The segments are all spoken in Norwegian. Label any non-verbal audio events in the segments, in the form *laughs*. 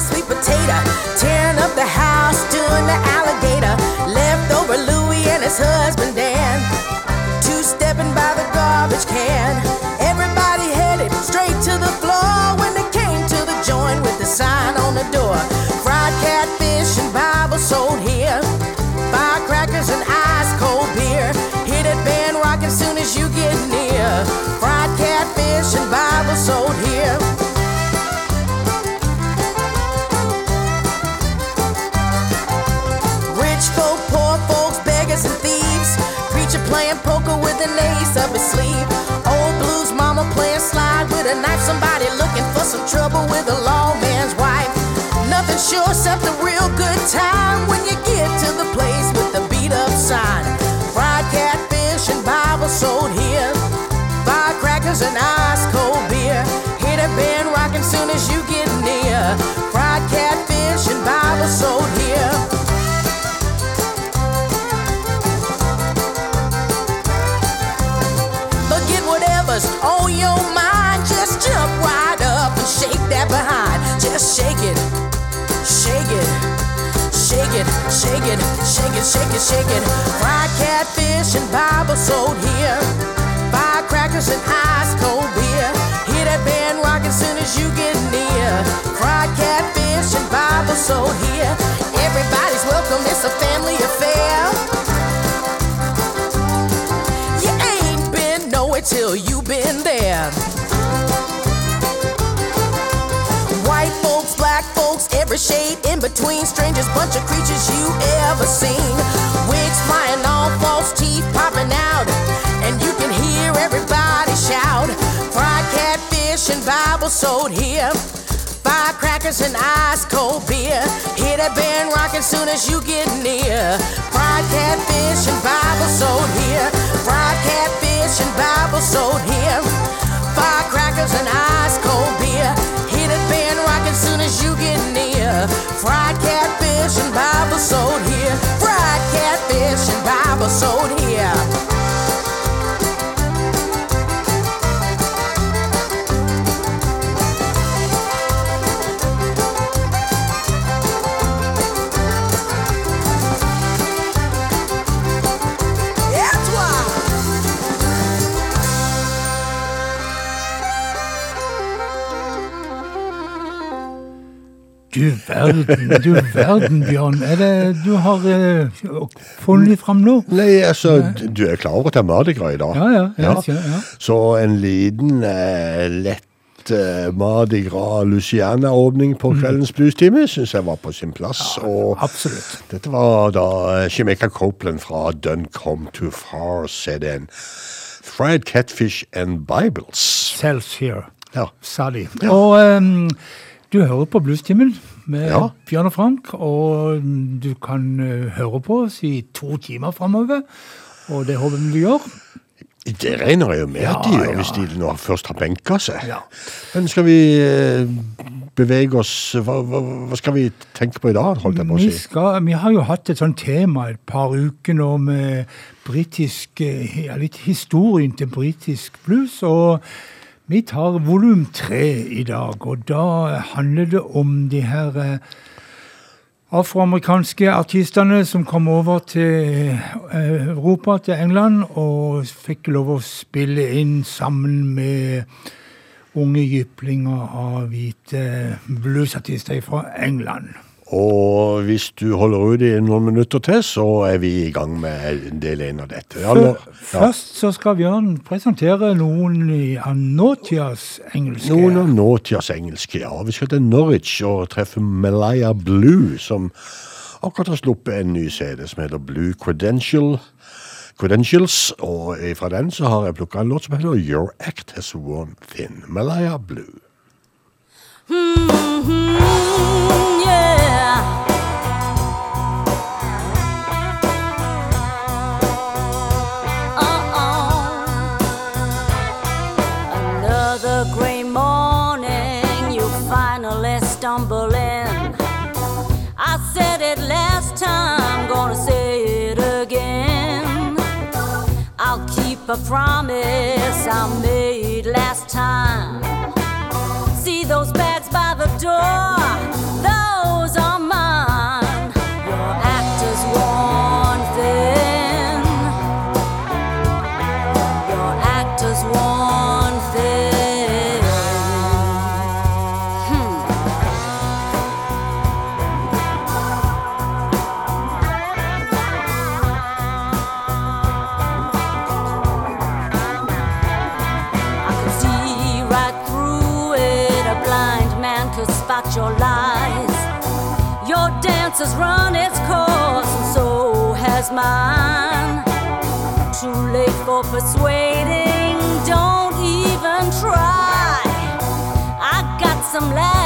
Sweet potato, tearing up the house, doing the alligator. Leftover Louie and his husband Dan, two stepping by the garbage can. With up his sleeve. Old blues mama playing slide with a knife. Somebody looking for some trouble with a lawman's wife. Nothing sure except a real good time when you get to the place with the beat up sign. Fried catfish and Bible sold here. Firecrackers and ice cold beer. Hit a band rockin' soon as you get near. Fried catfish and Bible sold here. Behind. Just shake it, shake it, shake it, shake it, shake it, shake it, shake it. Fried catfish and Bible sold here. Firecrackers and ice cold beer. Hear that band rockin' soon as you get near. Fried catfish and Bible sold here. Everybody's welcome. It's a family affair. You ain't been till you been there. Every shade in between. Strangest bunch of creatures you ever seen. Wigs flying off, false teeth popping out. And you can hear everybody shout. Fried catfish and Bible sold here. Firecrackers and ice cold beer. Hear that band rockin' soon as you get near. Fried catfish and Bible sold here. Fried catfish and Bible sold here. Firecrackers and ice cold beer. Hear that band rockin' soon as you get. Fried catfish and Bible sold here. Fried catfish and Bible sold here. Du verden, du verden, Bjørn. Er det du har uh, funnet fram nå? Nei, altså, du er klar over at det er Mardi i dag? Ja, ja. ja, ja. ja. Så en liten, uh, lett eh, Mardi Gras Luciana-åpning på kveldens bluestime syns jeg var på sin plass. og Absolutt. dette var da Shemeka Copeland fra Done Come Too Far, CD-en. Fried Catfish and Bibles. Sells here, Ja. sa de. Og ehm, du hører på Bluestimen med Ja. Bjørn og Frank, og du kan eh, høre på oss i to timer framover. Og det håper vi du gjør. Det regner jeg jo med at de gjør, ja. hvis de nå først har benka seg. Ja. Men skal vi eh, bevege oss hva, hva, hva skal vi tenke på i dag, holdt jeg på å Vi, si? skal, vi har jo hatt et sånt tema et par uker nå med britisk eh, ja, Litt historien til britisk blues. Og vi tar volum tre i dag, og da handler det om de her eh, afroamerikanske artistene som kom over til eh, Europa, til England, og fikk lov å spille inn sammen med unge jyplinger av hvite bluesartister fra England. Og hvis du holder ut i noen minutter til, så er vi i gang med en del en av dette. Ja, Først så skal Bjørn presentere noen av nåtidas engelske. Noen av nåtidas engelske, ja. Vi skal til Norwich og treffe Malaya Blue, som akkurat har sluppet en ny CD som heter Blue Credential. Credentials, og fra den så har jeg plukka en låt som heter Your Act Has Worn Thin. Malaya Blue. Mm, yeah. Keep a promise I made last time. See those bags by the door. Mine. Too late for persuading, don't even try. I got some last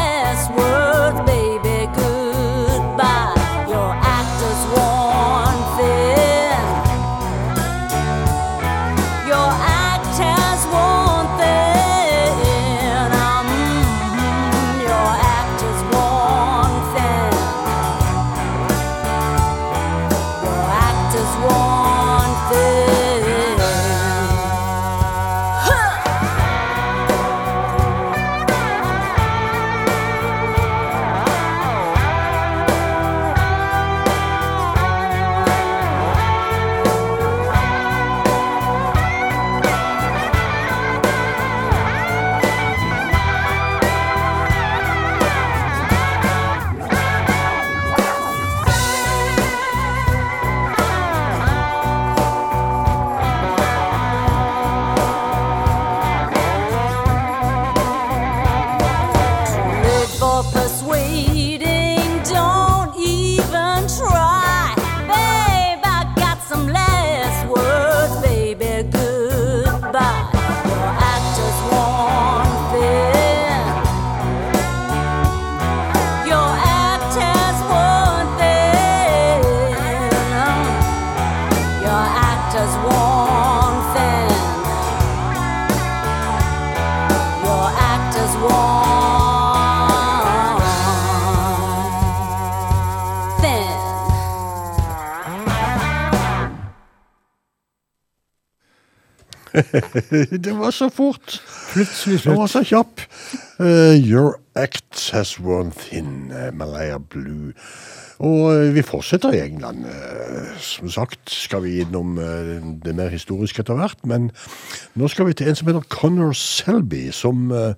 *laughs* Det var så fort. Plutselig Det var så kjapp. Uh, your act has worn thin, uh, Malaya Blue. Og eh, vi fortsetter i England. Eh, som sagt skal vi innom eh, det mer historiske etter hvert, men nå skal vi til en som heter Connor Selby, som eh,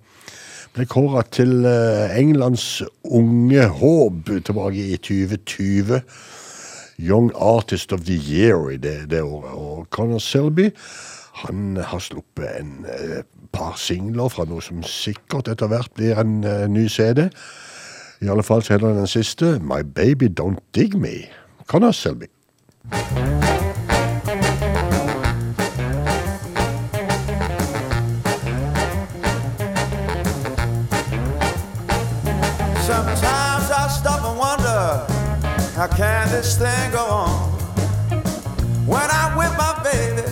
ble kåra til eh, Englands unge håp tilbake i 2020. Young Artist of the Year i det, det året. Og Connor Selby han har sluppet en eh, par singler fra noe som sikkert etter hvert blir en eh, ny CD. I alle fall så heter den siste My Baby Don't Dig Me. Connor Selby. Sometimes I stop and wonder how can this thing go on?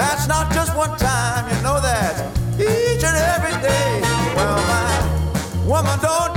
That's not just one time, you know that each and every day. Well, my woman don't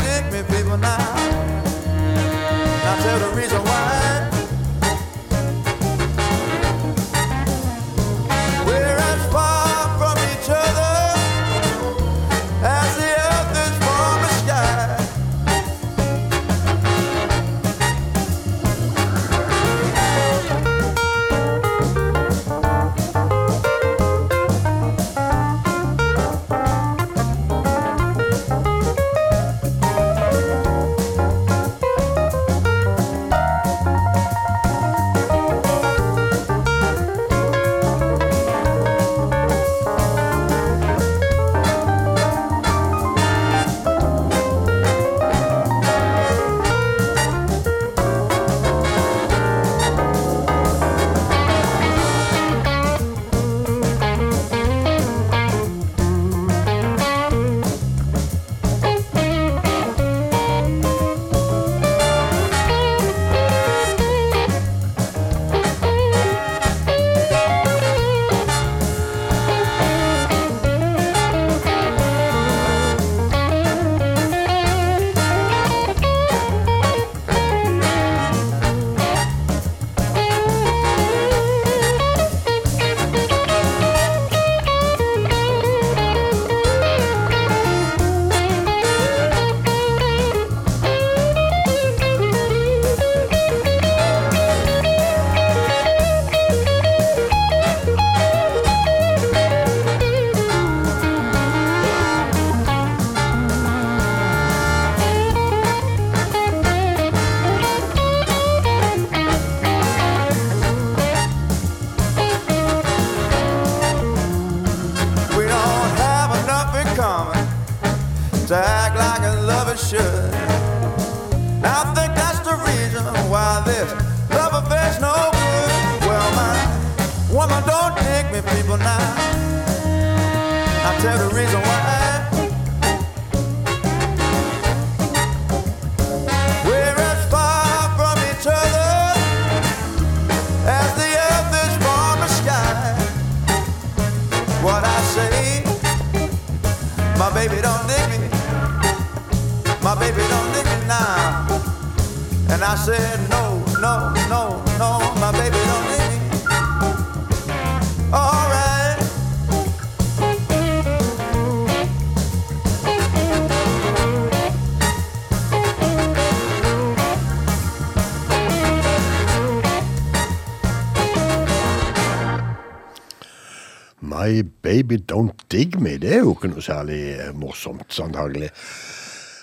baby don't dig me. Det er jo ikke noe særlig eh, morsomt, antagelig.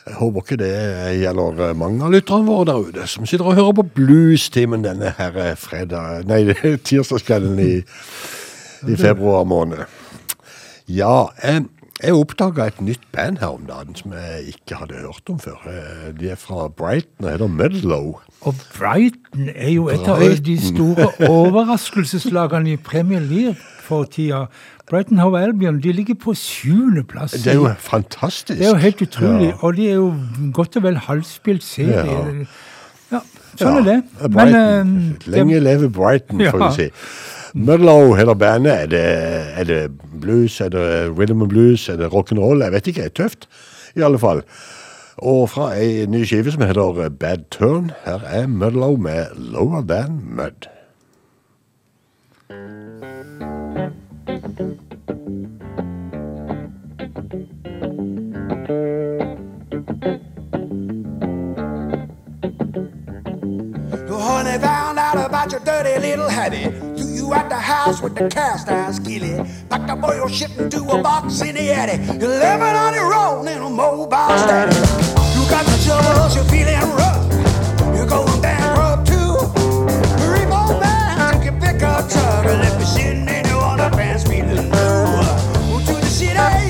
Jeg håper ikke det gjelder eh, mange av lytterne våre der ute, som sitter og hører på Blues-timen denne her eh, fredag, nei, *laughs* tirsdagskvelden i, i februar måned. Ja, jeg, jeg oppdaga et nytt band her om dagen som jeg ikke hadde hørt om før. Eh, De er fra Brighton og heter Mudlow. Og Brighton er jo et av de store *laughs* overraskelseslagene i Premier League for tida. Brighton Hove Albion de ligger på sjuendeplass. Det er jo fantastisk. Det er jo helt utrolig. Ja. Og de er jo godt og vel halvspilt serie. Ja. Ja, sånn er det. Men eh, Lenge leve Brighton, får Ja. vi si. Mudlow heter bandet. Er det, er det blues, er det rhythm and blues, er det rock'n'roll? Jeg vet ikke. Det er Tøft, i alle fall. Og fra ei ny skive som heter Bad Turn, her er Mudlow med Lower Than Mud. With the cast iron skillet. Packed up all your shit into a box in the attic. You're living on your own in a mobile static. You got the troubles, you're feeling rough. You're going bankrupt too. Remote man, you can pick up truck and let sitting in your underpants feeling blue. To the city,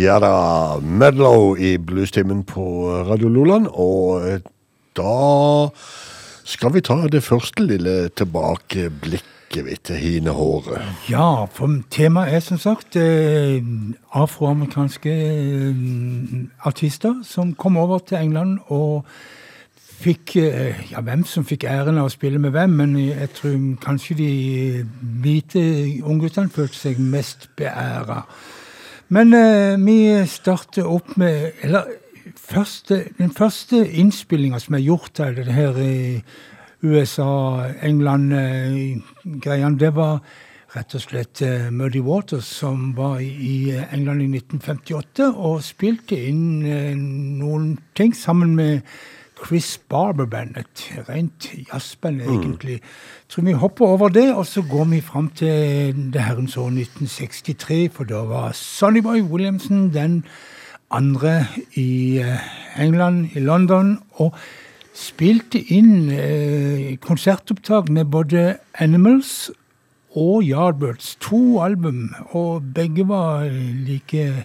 Ja da, Medlow i bluestimen på Radio Loland, og eh, da skal vi ta det første lille tilbakeblikket vi til hine håret. Ja, for temaet er som sagt eh, afroamerikanske eh, artister som kom over til England og fikk Ja, hvem som fikk æren av å spille med hvem, men jeg tror kanskje de hvite ungguttene følte seg mest beæra. Men eh, vi starter opp med Eller første, den første innspillinga som er gjort av det her i USA-England-greiene, det var rett og slett eh, Muddy Waters som var i England i 1958 og spilte inn eh, noen ting sammen med Chris Barber Band, et rent jazzband egentlig. Så vi hopper over det, og så går vi fram til det herrens år 1963, for da var Sonny Boy Williamson den andre i eh, England, i London, og spilte inn eh, konsertopptak med både Animals og Yardbirds. To album, og begge var like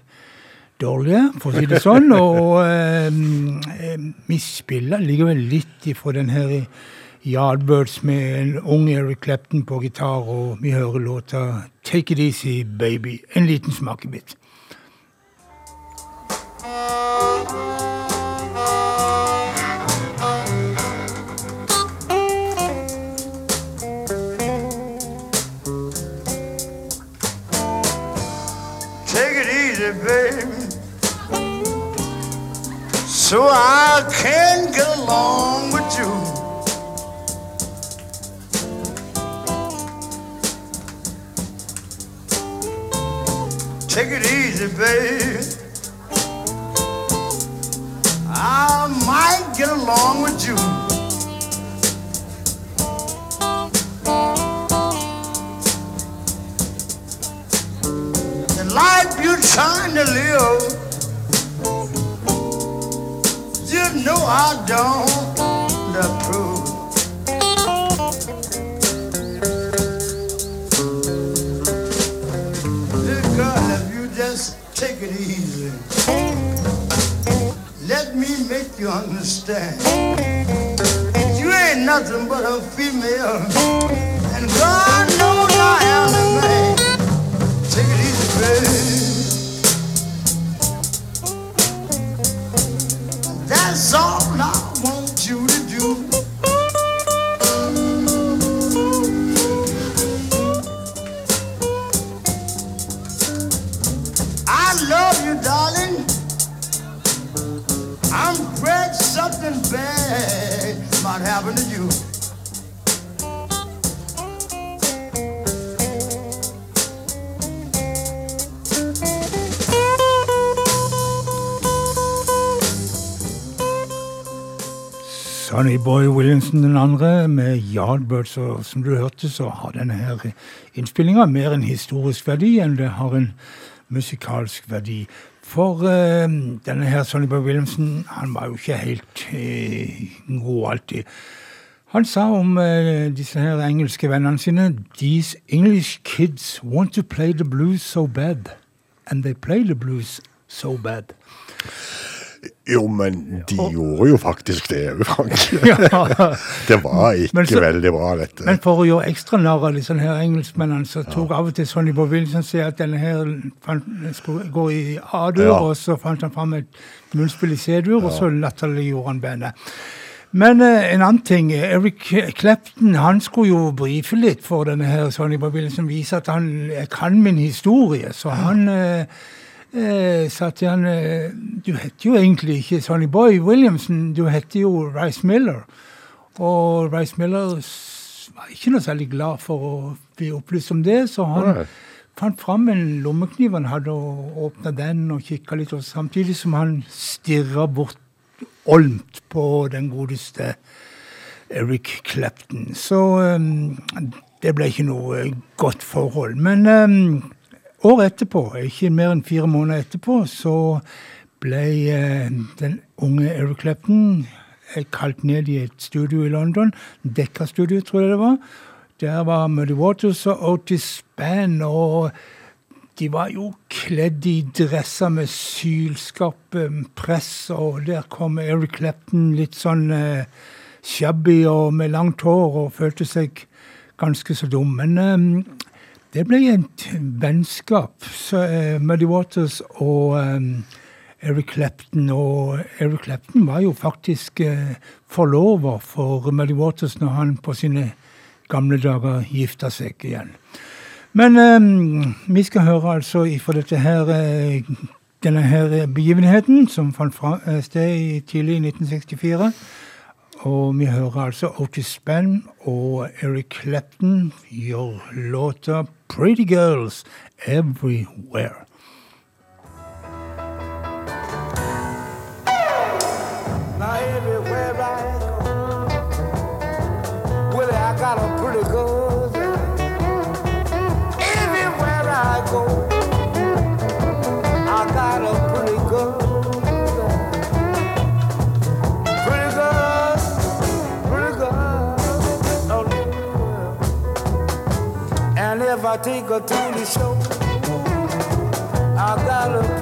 dårlige, for å si det sånn. Og eh, eh, spiller likevel litt ifra den her Yardbirds med en ung Eric Clapton på gitar, og vi hører låta Take It Easy Baby. En liten smakebit. So I can get along with you. Take it easy, baby. I might get along with you. The life you're trying to live, know I don't approve. Little girl, if you just take it easy, let me make you understand. You ain't nothing but a female, and God knows I am a man. Take it easy, baby. That's all I want you to do. I love you, darling. I'm afraid something bad might happen to you. Sonny Boy Williamson den andre med Yardbirds, og som du hørte, så har denne her innspillinga mer en historisk verdi enn det har en musikalsk verdi. For eh, denne her Sonny Boy Williamson, han var jo ikke helt eh, god alltid. Han sa om eh, disse her engelske vennene sine These English kids want to play the blues so bad. And they play the blues so bad. Jo, men de gjorde jo faktisk det *laughs* Frank. Ja. Det var ikke så- veldig bra, dette. Men for å gjøre ekstra narr av disse her engelskmennene, så tok av og til Sonny Boy Wilson seg at denne her fant, skulle gå i A-dur, Ja. og så fant han fram et munnspill i C-dur, og så latterliggjorde han bandet. Men eh, en annen ting, Eric Clapton han skulle jo brife litt for denne her Sonny Boy Wilson, vise at han kan min historie, så han eh, eh, sa til han eh, Du heter jo egentlig ikke Sonny Boy Williamson, du heter jo Rice Miller. Og Rice Miller var ikke noe særlig glad for å bli opplyst om det, så han Nei. fant fram en lommekniv han hadde, og åpna den og kikka litt, og samtidig som han stirra bort olmt på den godeste Eric Clapton. Så um, det ble ikke noe godt forhold. Men um, året etterpå, ikke mer enn fire måneder etterpå, så ble eh, den unge Eric Clapton eh, kalt ned i et studio i London. Dekka-studio, tror jeg det var. Der var Muddy Waters og Otis Spann og de var jo kledd i dresser med sylskarp press, og der kom Eric Clapton litt sånn eh, shabby og med langt hår og følte seg ganske så dum. Men eh, det ble et vennskap. Så, uh, Muddy Waters og um, Eric Clapton. Og Eric Clapton var jo faktisk uh, forlover for Muddy Waters når han på sine gamle dager gifta seg igjen. Men um, vi skal høre altså ifra dette her uh, denne her begivenheten som fant sted tidlig i 1964. Og vi hører altså Otis Spann og Eric Clapton gjør låta 'Pretty Girls Everywhere'. Now everywhere I go, I got a take her to the show, I got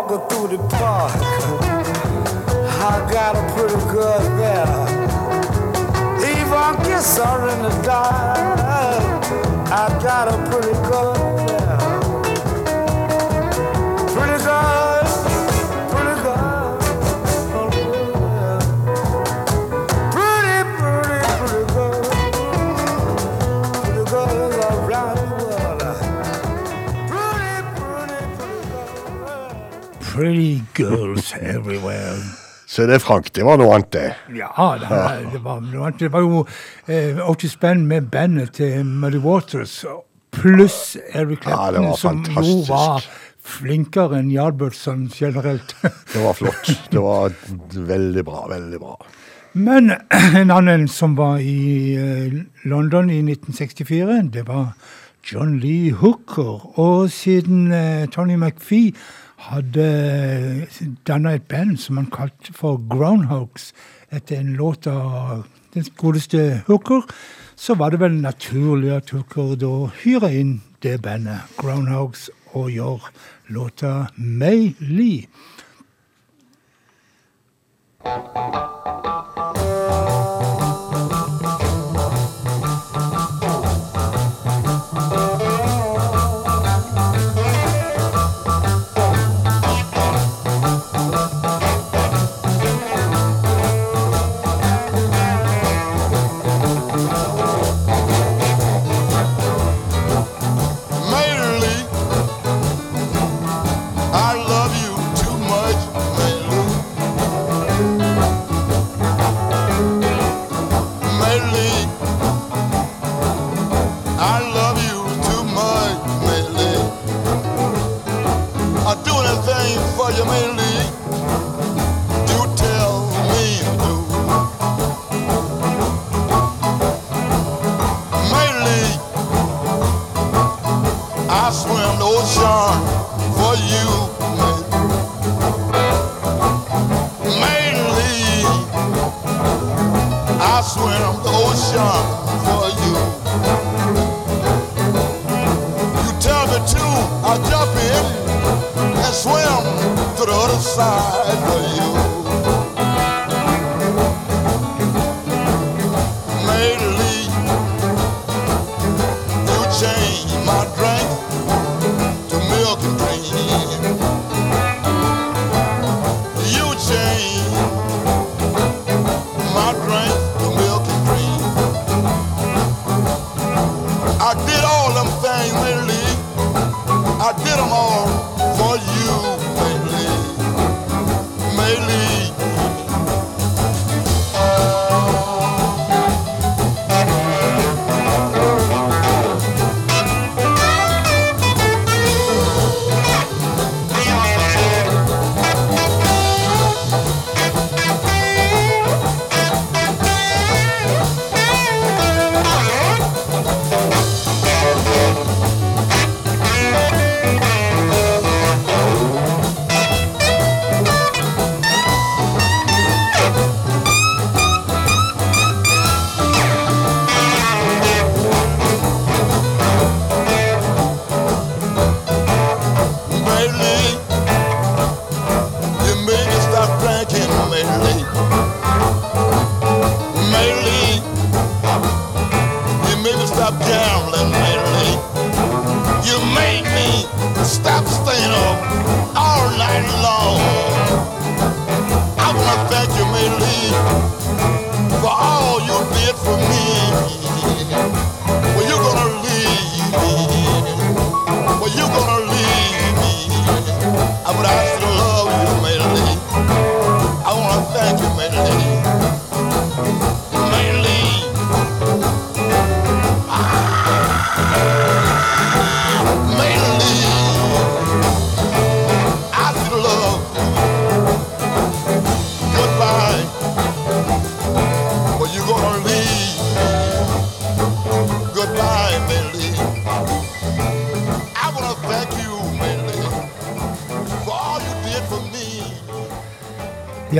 let me walk through the park. I got a pretty girl there. Even kiss her in the dark. I got a girls everywhere. Så det, Frank. Det var noe annet, det. Ja, det, her- det, var, noe annet. det var jo eh, Otis Band med bandet til Muddy Waters, pluss Eric Ja, Clapton, var som jo var flinkere enn Yardbirdsson generelt. *laughs* Det var flott. Det var veldig bra. Veldig bra. Men *clears throat* en annen som var i eh, London i 1964, det var John Lee Hooker. Og siden eh, Tony McPhee hadde danna et band som han kalte for Groundhogs, etter en låt av den godeste Hooker, så var det vel naturlig at Hooker da hyra inn det bandet, Groundhogs, og gjør låta May Lee.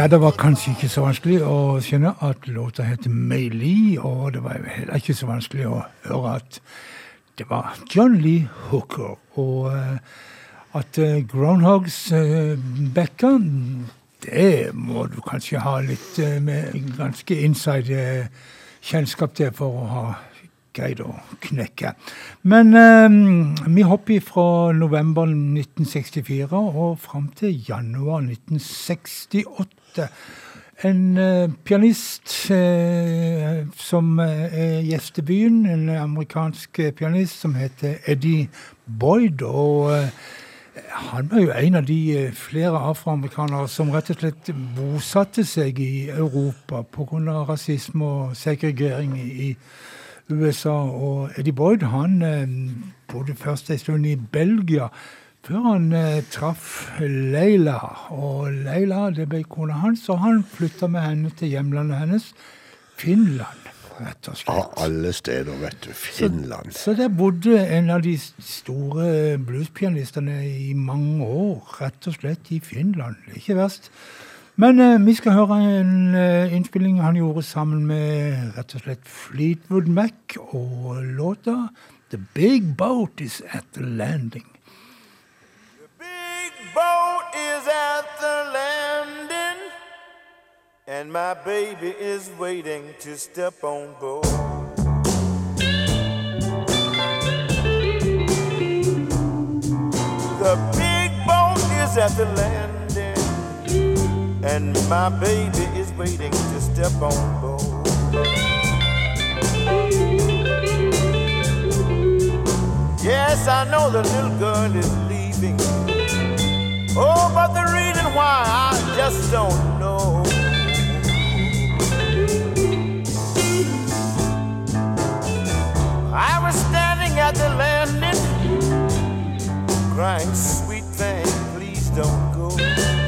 Ja, det var kanskje ikke så vanskelig å skjønne at låta heter May-Lee, og det var heller ikke så vanskelig å høre at det var John Lee Hooker. Og eh, at eh, Groundhogs uh, det må du kanskje ha litt eh, med ganske inside eh, kjennskap til for å ha greid å knekke. Men eh, vi hopper fra november 1964 og fram til januar 1968. En eh, pianist eh, som er gjest i byen, en amerikansk eh, pianist som heter Eddie Boyd. og eh, han var jo en av de eh, flere afroamerikanere som rett og slett bosatte seg i Europa pga. rasisme og segregering i, i USA. Og Eddie Boyd han eh, bodde først en stund i Belgia, før han eh, traff Leila. Og Leila det ble kona hans, og han flytta med henne til hjemlandet hennes, Finland. rett og slett. Av alle steder, vet du. Finland. Så der bodde en av de store bluespianistene i mange år, rett og slett i Finland. Ikke verst. Men eh, vi skal høre en eh, innspilling han gjorde sammen med rett og slett Fleetwood Mac, og låta The Big Boat Is At The Landing. Big boat is at the landing, and my baby is waiting to step on board. The big boat is at the landing, and my baby is waiting to step on board. Yes, I know the little girl is leaving. Oh, but the reason why I just don't know. I was standing at the landing, crying, sweet thing, please don't go.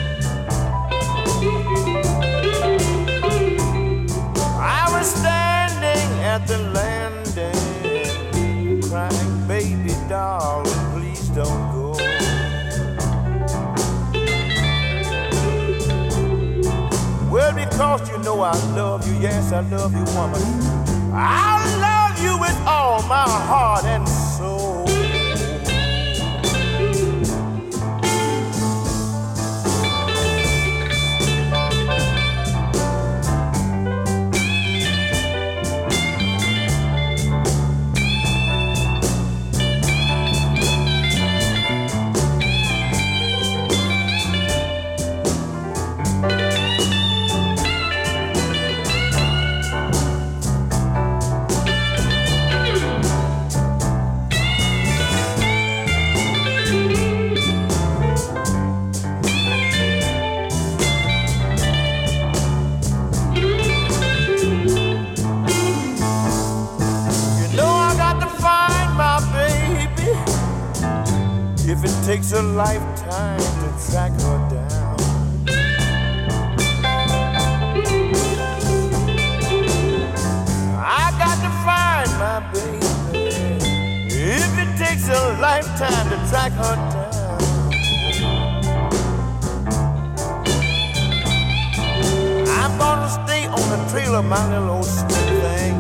darling, please don't go. Well, because you know I love you, yes, I love you, woman. I love you with all my heart and soul. Takes a lifetime to track her down. I got to find my baby. If it takes a lifetime to track her down. I'm gonna stay on the trail of my little old thing.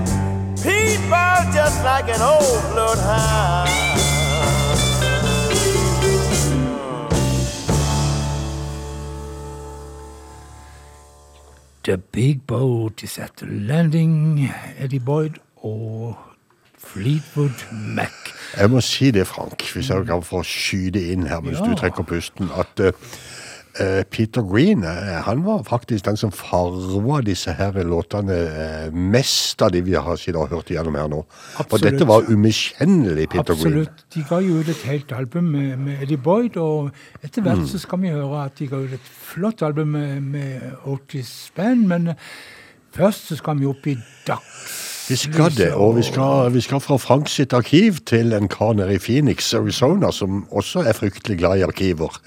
People just like an old bloodhound. The Big Boat is at the landing, Eddie Boyd og Fleetwood Mac. Jeg må si det, Frank, hvis jeg kan få skyte inn her mens Ja. du trekker pusten, at eh, Peter Green eh, han var faktisk den som farva disse her låtene eh, mest av de vi har siden hørt igjennom her nå. Absolutt. Og dette var umiskjennelig Peter Green. Absolutt. De ga jo ut et helt album med, med Eddie Boyd, og etter Mm. hvert så skal vi høre at de ga ut et flott album med, med Otis Band, men eh, først så skal vi opp i dags... Vi skal det, og vi skal, vi skal fra Frank sitt arkiv til en kar nede i Phoenix, Arizona, som også er fryktelig glad i arkiver.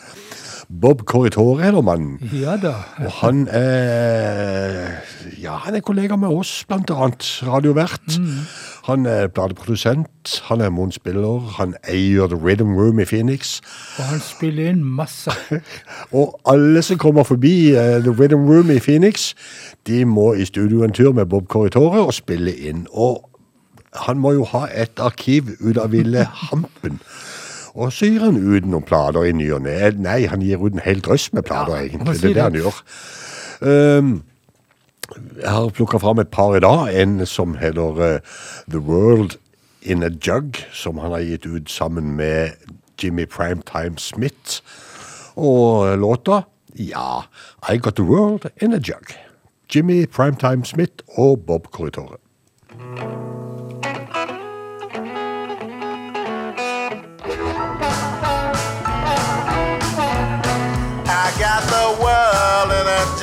Bob Corritore heter mannen. Ja da. Og han er, ja, han er kollega med oss, blant annet radiovert. Han er bladeprodusent, han er mondspiller, han eier The Rhythm Room i Phoenix. Og han spiller inn masse. *laughs* Og alle som kommer forbi uh, The Rhythm Room i Phoenix, de må i studio en tur med Bob Corritore og spille inn. Og han må jo ha et arkiv ut av ville hampen. Og så gir han ut noen plater i ny og ne. Nei, han gir ut en hel drøss med plater, Ja, egentlig. Det er det han gjør. Um, jeg har plukka fram et par i dag. En som heter uh, The World In A Jug, som han har gitt ut sammen med Jimmy Primetime Smith. Og eh, låta Ja, I Got The World In A Jug. Jimmy Primetime Smith og Bob Corritore.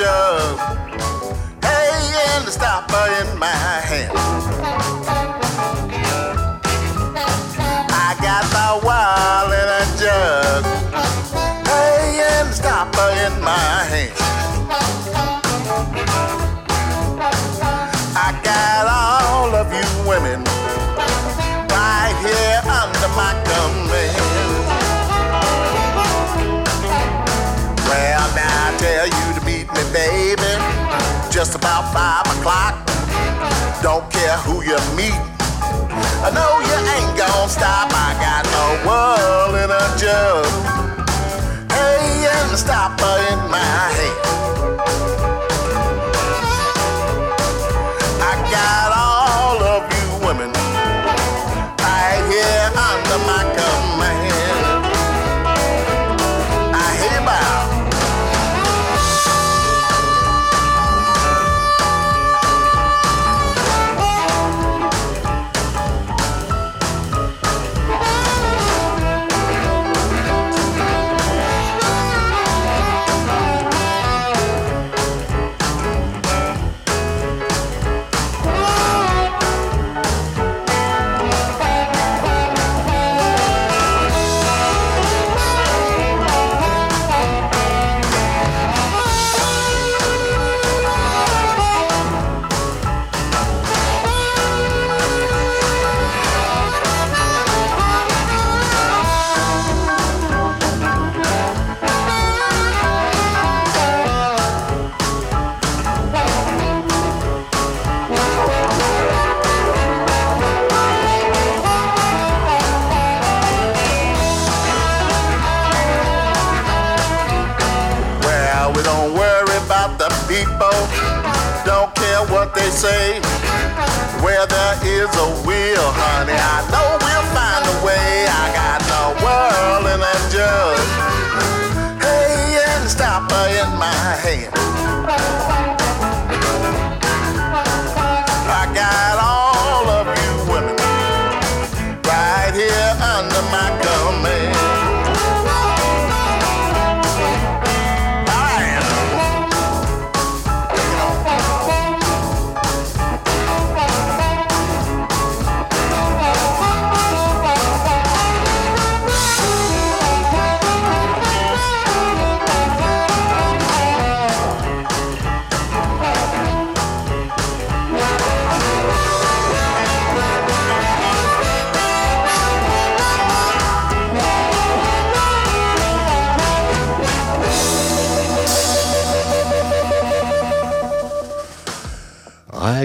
Jug. Hey, and the stopper in my hand. About five o'clock. Don't care who you meet. I know you ain't gonna stop.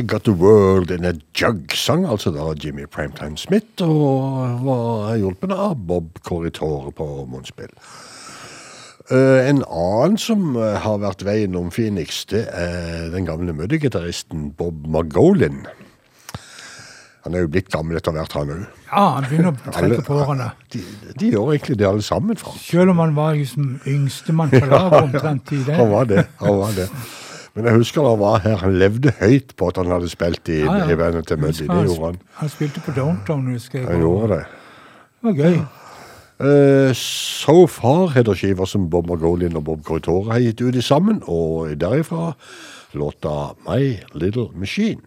Got The World In A Jug sang altså da Jimmy Primetime Smith, og var hjulpen av Bob Corritore på munnspill. Eh, en annen som eh, har vært veien om Phoenix, det er den gamle muddergitaristen Bob Margolin. Han er jo blitt gammel etter hvert, han òg. Ja, han begynner å trekke på årene. De, de gjør egentlig det alle sammen, Frank. Selv om han var liksom yngstemann på laget omtrent i det. Han var det. han var det. Men jeg husker da han var her, han levde høyt på at han hadde spilt i, Ja, ja. i bandet til Muddy. Det gjorde han. Han spilte på Downtown, husker jeg. Han gjorde det. Det var gøy. Uh, so Far heter skiva som Bob Margolin og Bob Corritore har gitt ut i sammen, og derifra låta My Little Machine.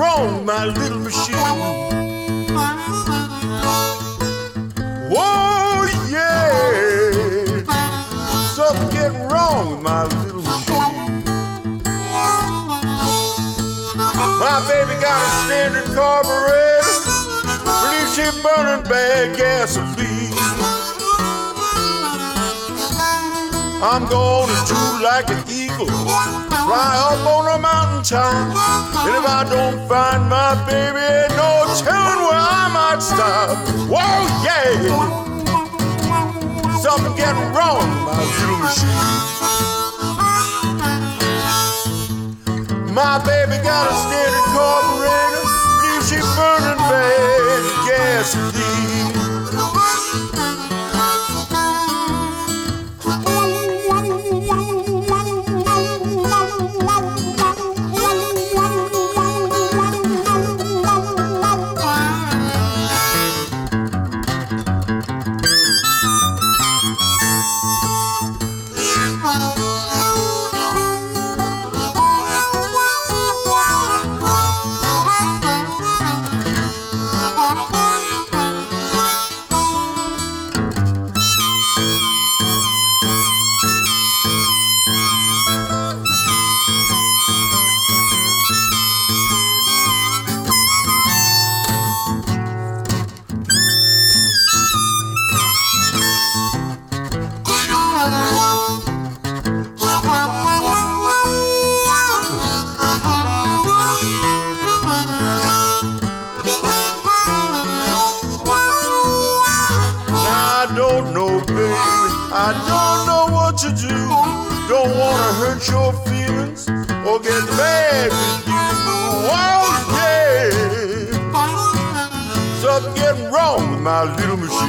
Wrong, my little machine. Whoa, yeah. Something wrong with my little machine. My baby got a standard carburetor, but she burning bad gasoline. I'm gonna do like an eagle, fly up on a mountaintop. And if I don't find my baby, no telling where I might stop. Whoa, yeah! Something getting wrong my little machine. My baby got a standard carburetor, leaves she burning bad gasoline. My little machine.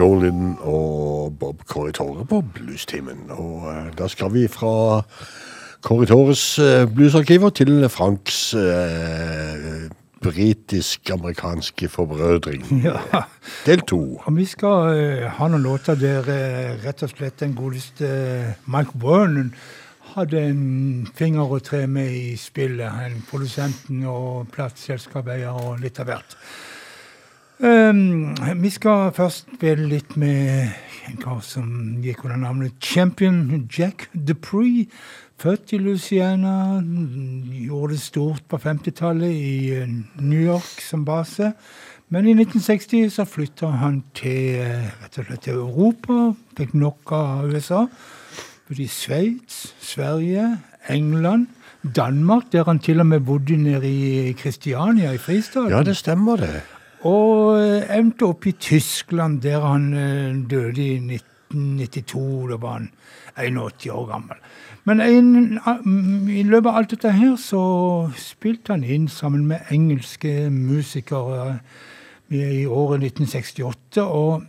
Margolin og Bob Corritore på Bluestimen. Og eh, da skal vi fra Corritores eh, bluesarkiver til Franks eh, britisk-amerikanske forbrødring. *laughs* Ja. Del to. Og vi skal uh, ha noen låter der uh, rett og slett den godeste uh, Mike Vernon hadde en finger å tre med i spillet. En produsenten og plateselskapseier og litt av hvert. Um, vi skal først spille litt med en kar som gikk under navnet Champion Jack Dupree. Født i Louisiana, gjorde det stort på 50-tallet i eh, New York som base. Men i 1960 så flytta han til, og slett til Europa. Fikk nok av USA. Bodde i Sveits, Sverige, England, Danmark, der han til og med bodde nede i Kristiania, i fristaden. Ja, det stemmer, det. Og eh, endte opp i Tyskland, der han eh, døde i 1992. Da var han 81 år gammel. Men en, i løpet av alt dette her så spilte han inn sammen med engelske musikere i året 1968. Og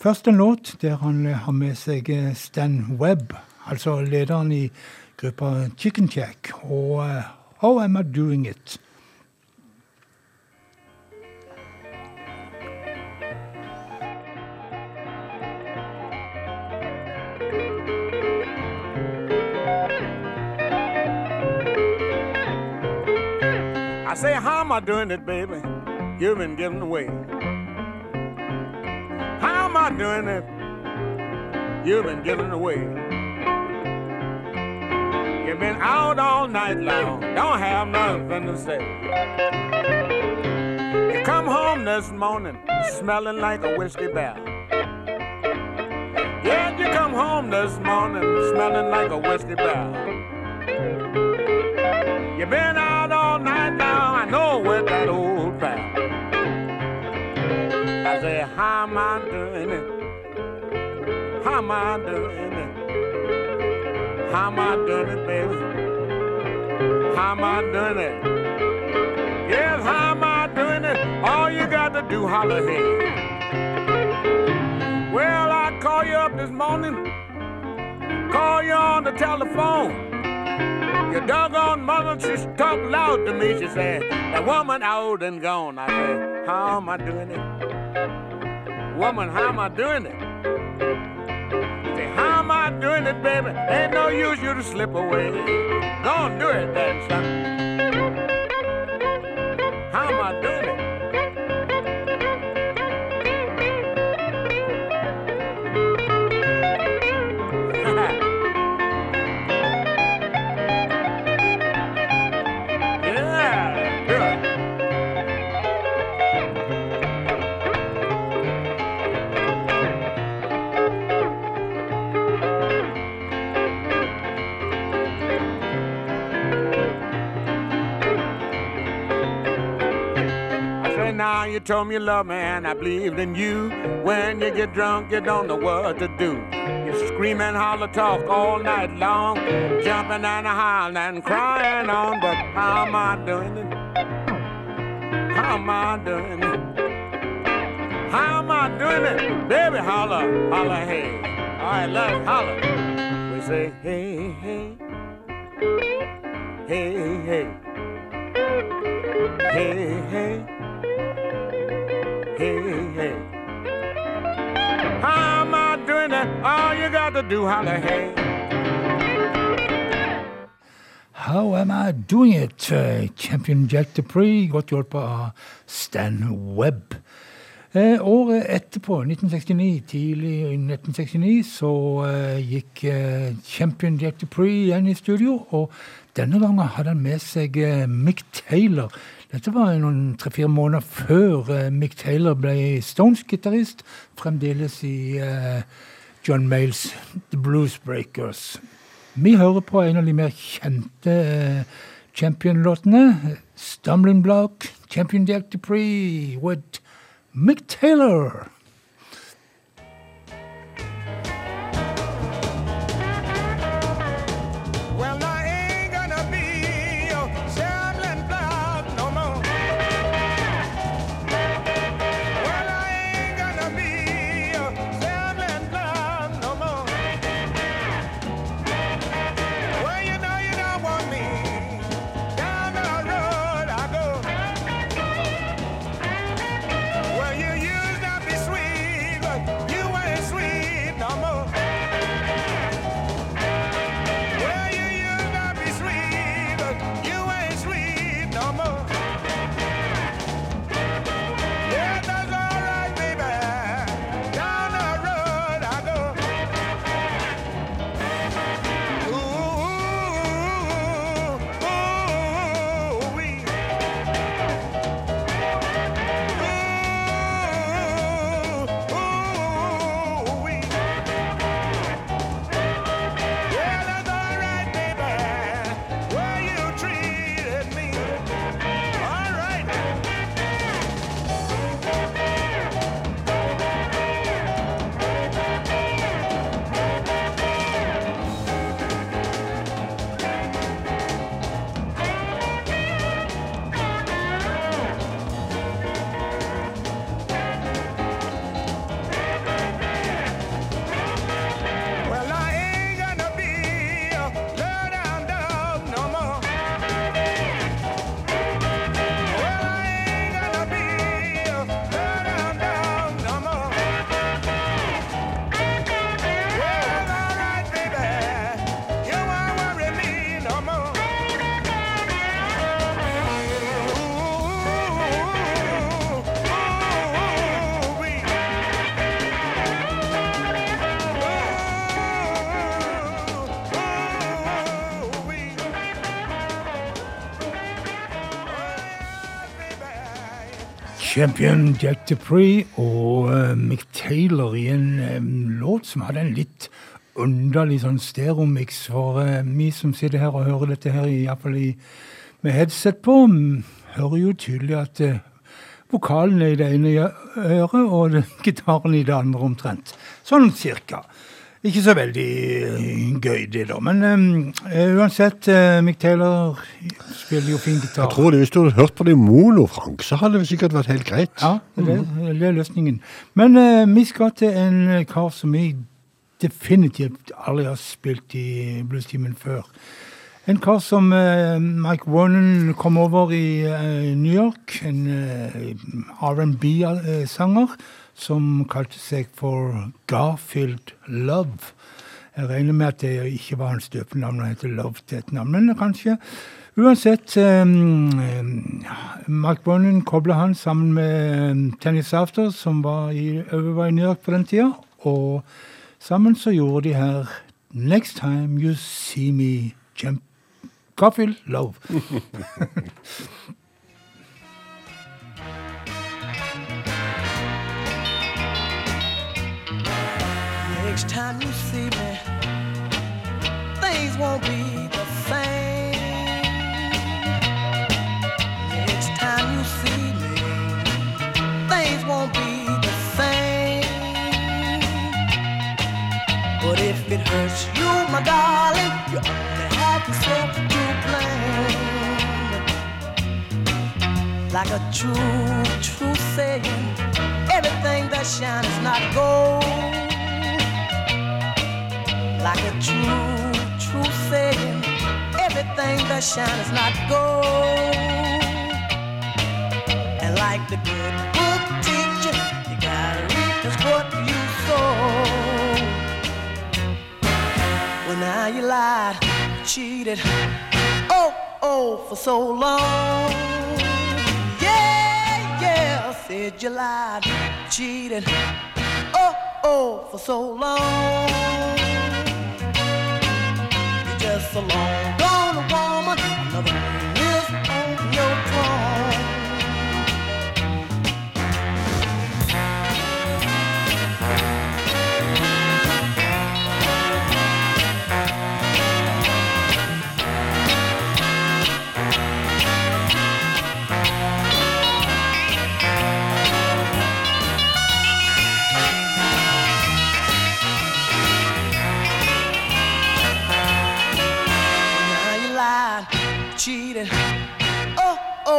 først en låt der han har med seg Stan Webb, altså lederen i gruppa Chicken Jack, og eh, How Am I Doing It? I say, how am I doing it, baby? You've been giving away. How am I doing it? You've been giving away. You've been out all night long, don't have nothing to say. You come home this morning smelling like a whiskey barrel. Yeah, you come home this morning smelling like a whiskey barrel. You've been out all night now, I know with that old pal. I say, how am I doing it? How am I doing it? How am I doing it, baby? How am I doing it? Yes, how am I doing it? All you got to do, holler. Well, I call you up this morning, call you on the telephone. Your doggone mother, she talked loud to me. She said, that woman out and gone. I said, how am I doing it? Woman, how am I doing it? Said, how am I doing it, baby? Ain't no use you to slip away. Go on, do it then, son. How am I doing it? Now you told me you love me and I believed in you. When you get drunk, you don't know what to do. You scream and holler, talk all night long, jumping and howling and crying on. But how am I doing it? How am I doing it? How am I doing it? Baby, holler, holler, hey. All right, let's holler. We say, hey, hey, hey, hey. Hey, hey, All you got to do, holler, hey. How Am I Doing It? Eh, Champion Jack Dupree, godt hjulpet av Stan Webb. Eh, året etterpå, 1969, tidlig i 1969, så eh, gikk eh, Champion Jack Dupree igjen i studio. Og denne gangen hadde han med seg eh, Mick Taylor. Dette var noen tre-fire måneder før eh, Mick Taylor ble Stones-gitarist, fremdeles i eh, John Mayles The Blues Breakers. Vi hører på en av de mer kjente eh, Champion-låtene. Stumbling Block, Champion Jack Dupree with Mick Taylor. Champion Jack Dupree og uh, Mick Taylor i en um, låt som hadde en litt underlig sånn stereomix. For uh, vi som sitter her og hører dette her, i, i, hvert fall i, med headset på, mm, hører jo tydelig at uh, vokalen er i det ene øret og *laughs* gitaren i det andre omtrent. Sånn cirka. Ikke så veldig eh, gøy, det, da. Men um, uansett, uh, Mick Taylor spiller jo fin gitar. Jeg tror det, Hvis du hadde hørt på det i mono, Frank, så hadde det sikkert vært helt greit. Ja, det, er- det er løsningen. Men uh, vi skal til en kar som vi definitivt aldri har spilt i bluestimen før. En kar som uh, Mike Vernon kom over i New York. En R&B-sanger som kalte seg for Garfield Love. Jeg regner med at det ikke var hans døpenavn, han heter Love til et navn, men kanskje. Uansett, um, Mark Vernon kobla han sammen med um, Tennis After, som var i, var New York på den tida. Og sammen så gjorde de her Next Time You See Me Jump Garfield Love. *laughs* Next time you see me, things won't be the same. Next time you see me, things won't be the same. But if it hurts you, my darling, you only have yourself to blame. Like a true, true saying, everything that shines is not gold like a true, true saying. Everything that shines is not gold. And like the good book teacher, you gotta reap just what you sow. Well, now you lied, cheated, oh, oh, for so long. Yeah, yeah, said you lied, cheated, oh, oh, for so long just a long gone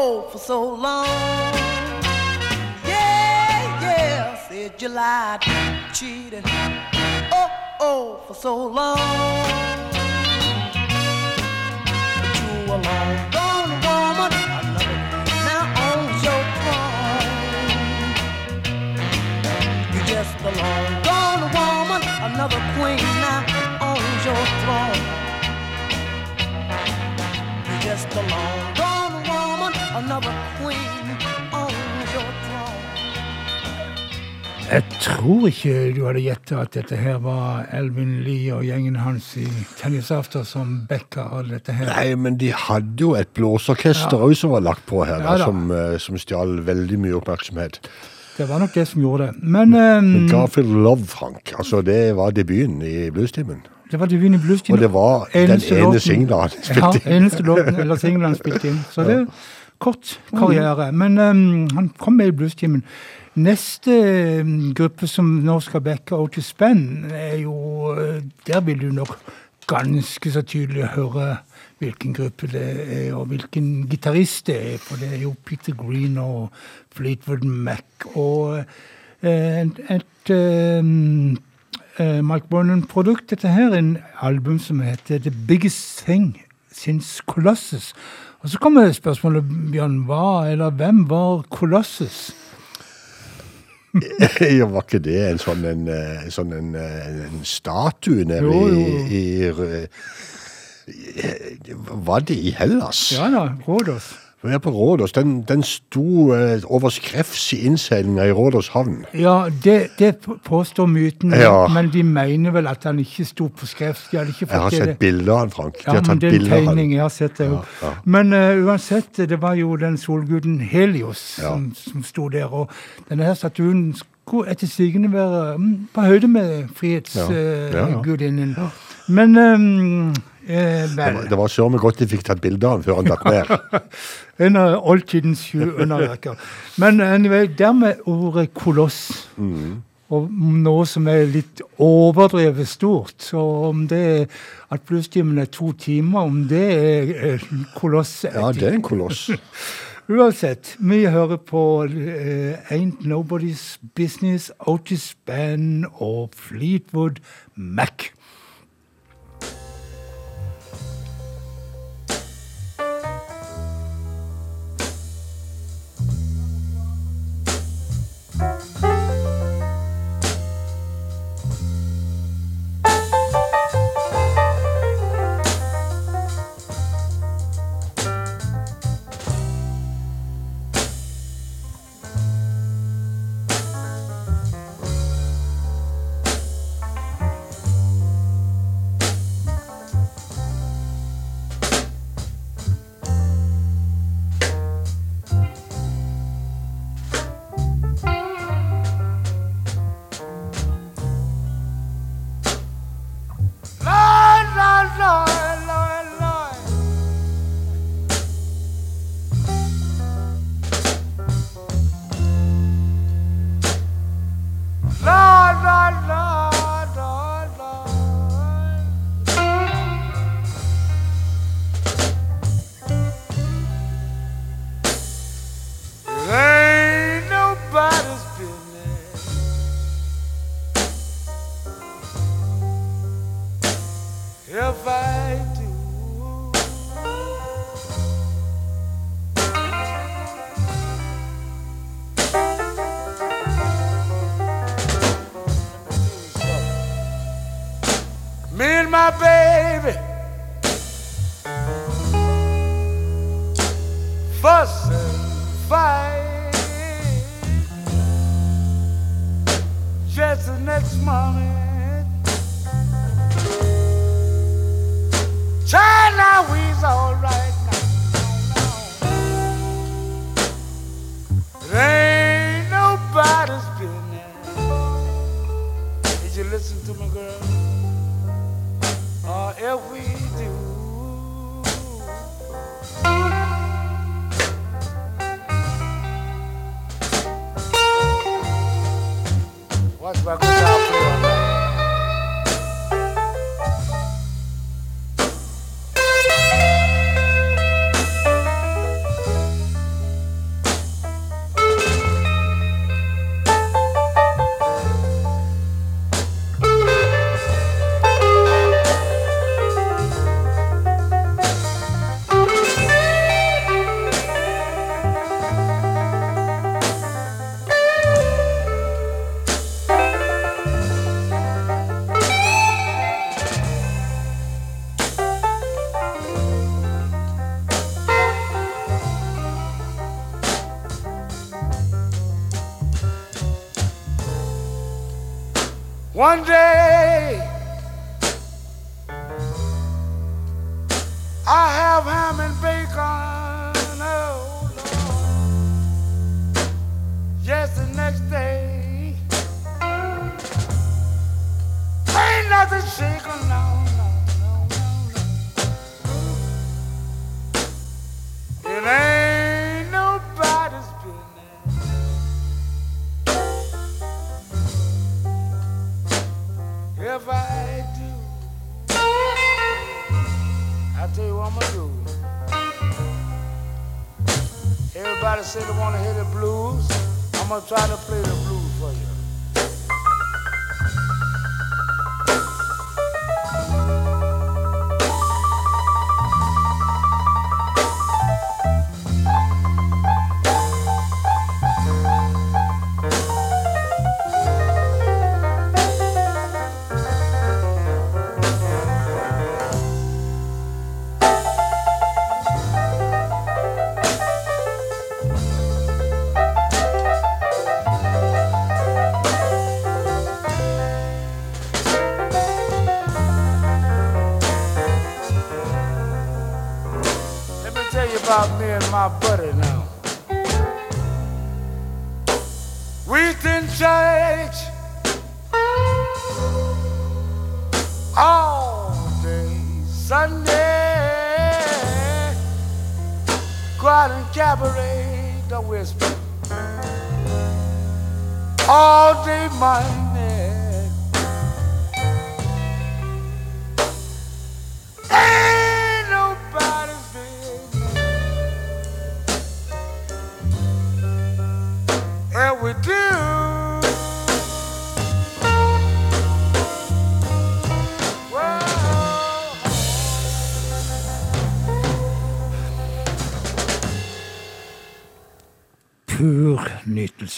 oh, for so long. Yeah, yeah, said you lied, cheated, oh, oh, for so long. But you a long gone woman, now owns your throne. You just a long gone woman, another queen now owns your throne. You're just a long gone another queen owns your throne. Jeg tror ikke du hadde gjetta at dette her var Elvin Lee og gjengen hans i Tennis After som backa all dette her. Nei, men de hadde jo et blåsorkester òg som var lagt på her, Ja da, da. som, eh, som stjal veldig mye oppmerksomhet. Det var nok det som gjorde det. Men Men eh, Garfield Love, Frank, altså det var debuten i bluestimen. det var debuten i Blues. Og det var den ene singelen han spilte Ja, eneste låten, eller singelen han spilte inn. Så det er kort karriere. Men um, han kom med i bluestimen. Neste eh, gruppe som nå skal backe Otis Spenn, er jo eh, Der vil du nok ganske så tydelig høre hvilken gruppe det er, og hvilken gitarist det er. For det er jo Peter Green og Fleetwood Mac og eh, et, et eh, eh, Mike Vernon-produkt. Dette her er en album som heter The Biggest Thing Since Colossus. Og så kommer spørsmålet, Bjørn, hva eller hvem var Kolossus? *laughs* ja, var ikke det en sånn en, eh, sånn en, eh, en statue nede i, i, i Var det i Hellas? Ja da, Rådås. Vi er på Rådås. Den, den sto eh, over skrevs i innseilinga i Rådås havn. Ja, det, det påstår myten, Ja. men de mener vel at han ikke sto på skrevs. De hadde ikke Jeg har fått det. sett bilder av han, Frank. De Ja, har men tatt det er en bilder av han. tegning, jeg har sett det jo. Men eh, uansett, det var jo den solguden Helios som, som sto der, og denne her statuen skulle etter sigende være mm, på høyde med Ja. Ja, frihetsgudinnen. ja. Men ehm, eh, Det vel var, det var søren meg godt de fikk tatt bilde av før han datt ned. *laughs* En av oldtidens sju underverker. Men anyway, dermed ordet koloss. Mm. Og noe som er litt overdrevet stort. Så om det er at bluestimen er to timer, om det er en koloss Ja, det er en koloss. *laughs* Uansett, vi hører på uh, Ain't Nobody's Business, Otis Band og Fleetwood Mac. Listen to me, girl? Or if we do. Watch my guitar play One day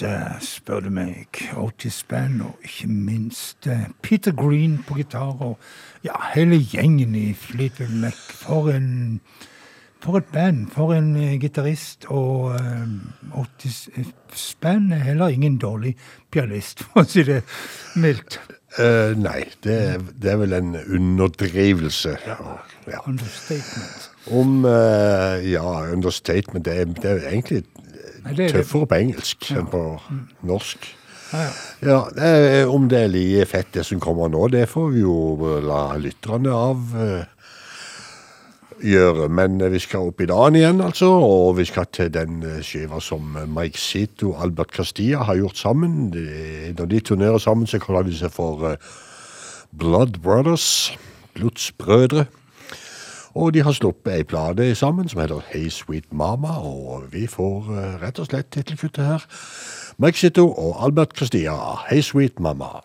nytelse, spør du meg. Otis Band og ikke minst eh, Peter Green på gitar og ja, hele gjengen i Fleetwood Mac. For en for et band, for en eh, gitarist. Og uh, Otis Band er heller ingen dårlig pianist, *laughs* for å si det mildt. Uh, nei, det, er- det er vel en underdrivelse. Ja. Understatement. Om uh, Ja, understatement. Det er, det er egentlig det er tøffere på engelsk enn på norsk. Ja, ja. Ja, Om det er like fett det som kommer nå, det får vi jo la lytterne av eh, gjøre. Men eh, vi skal opp i dagen igjen, altså. Og vi skal til den eh, skiva som Mike Zito og Albert Castilla har gjort sammen. De, når de turnerer sammen, så kaller de seg for Blood Brothers. Blodsbrødre. Og de har sluppet ei plate sammen som heter Hey Sweet Mama, og vi får eh, rett og slett tittelkuttet her. Mike og Albert Christia, Hey Sweet Mama.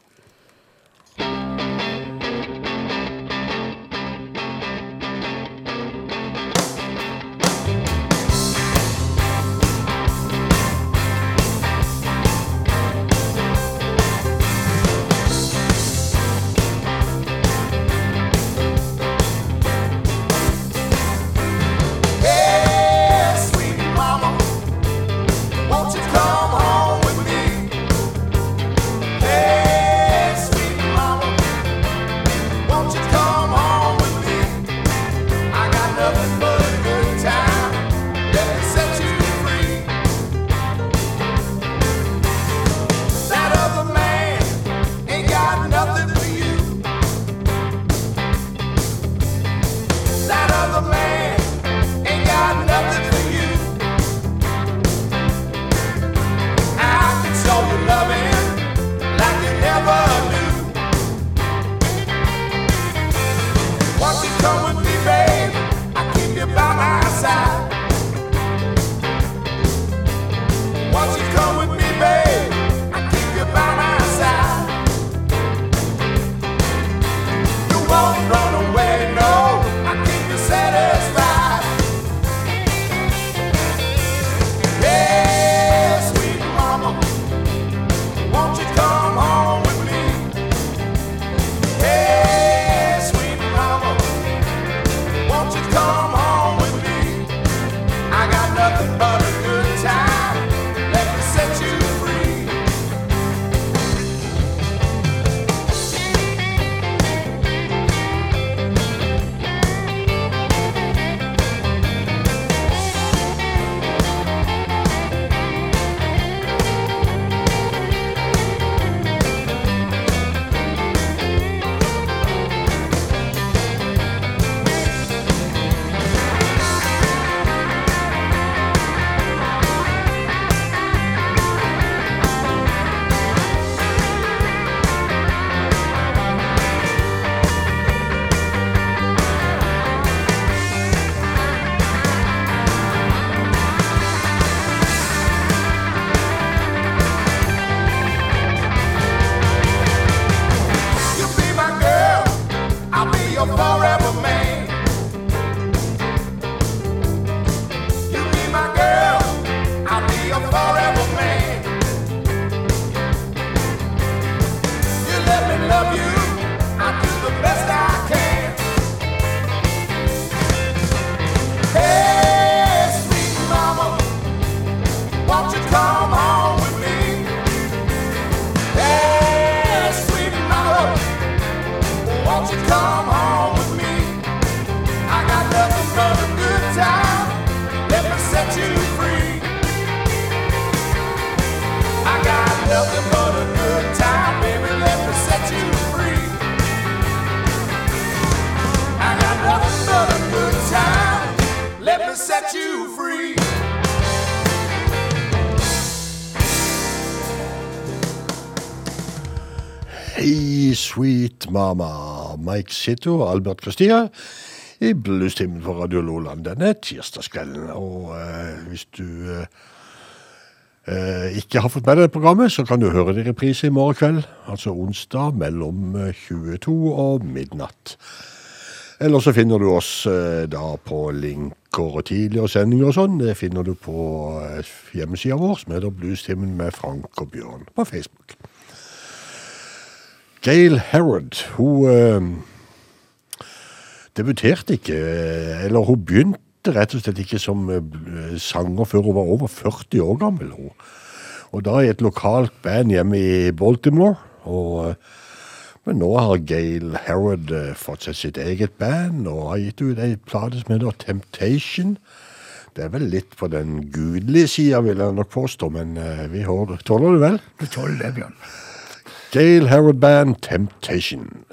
Hey, sweet mama. Mike Sito og Albert Christia i Bluestimen på Radio Loland denne tirsdagskvelden. Og eh, hvis du eh, eh, ikke har fått med deg programmet, så kan du høre det i reprise i morgen kveld. Altså onsdag mellom eh, 22 og midnatt. Eller så finner du oss eh, da på linker og tidligere sendinger og sånn. Det finner du på eh, hjemmesida vår, som heter Bluestimen med Frank og Bjørn på Facebook. Gail Herod, hun eh, debuterte ikke, eh, eller hun begynte rett og slett ikke som eh, sanger før hun var over 40 år gammel. Hun. Og da i et lokalt band hjemme i Baltimore. Og, eh, men nå har Gail Herod fått seg sitt eget band og har gitt ut ei plate som heter Temptation. Det er vel litt på den gudelige sida, vil jeg nok påstå, men vi tåler det vel? Du tåler det, Bjørn. Gail Herod Band Temptation.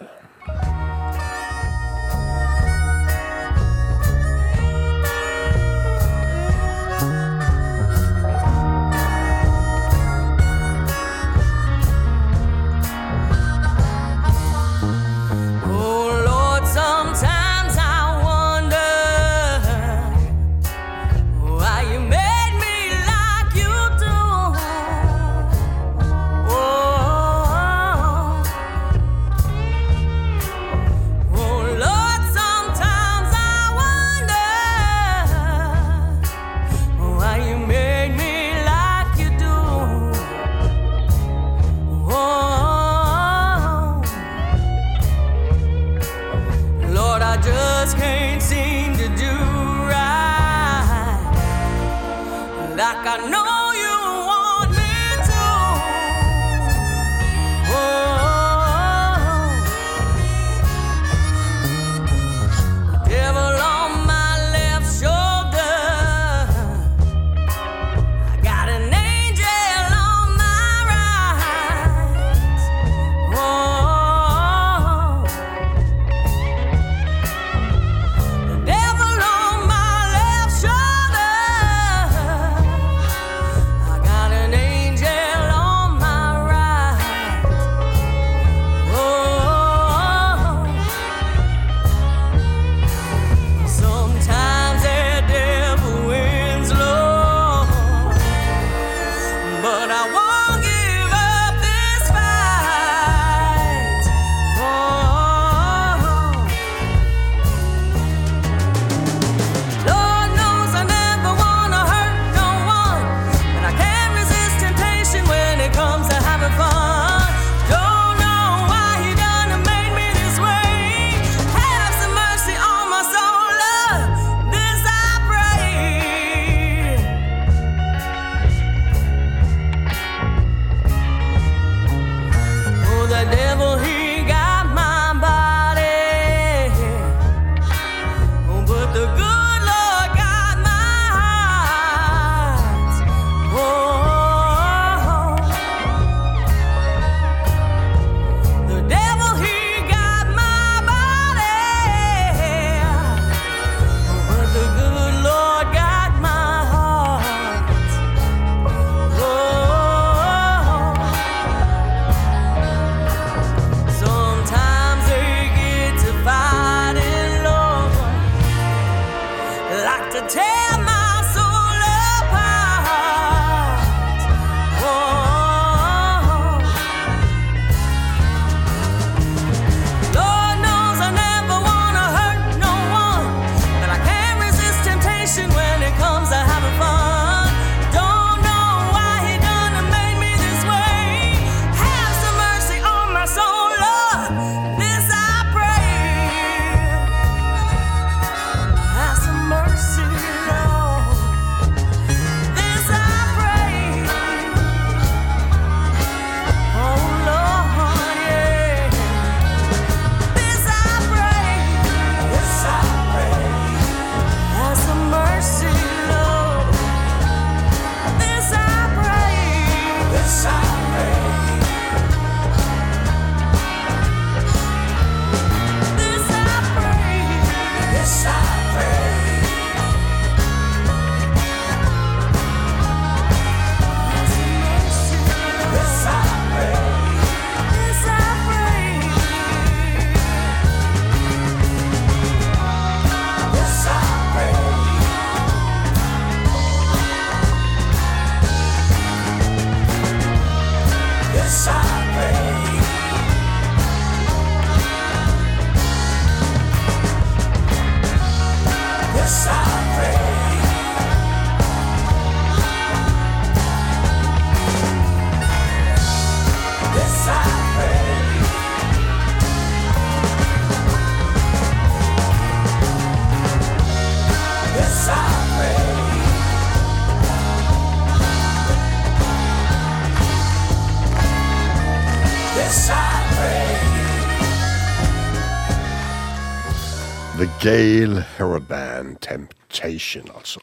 Gale Band Temptation, altså.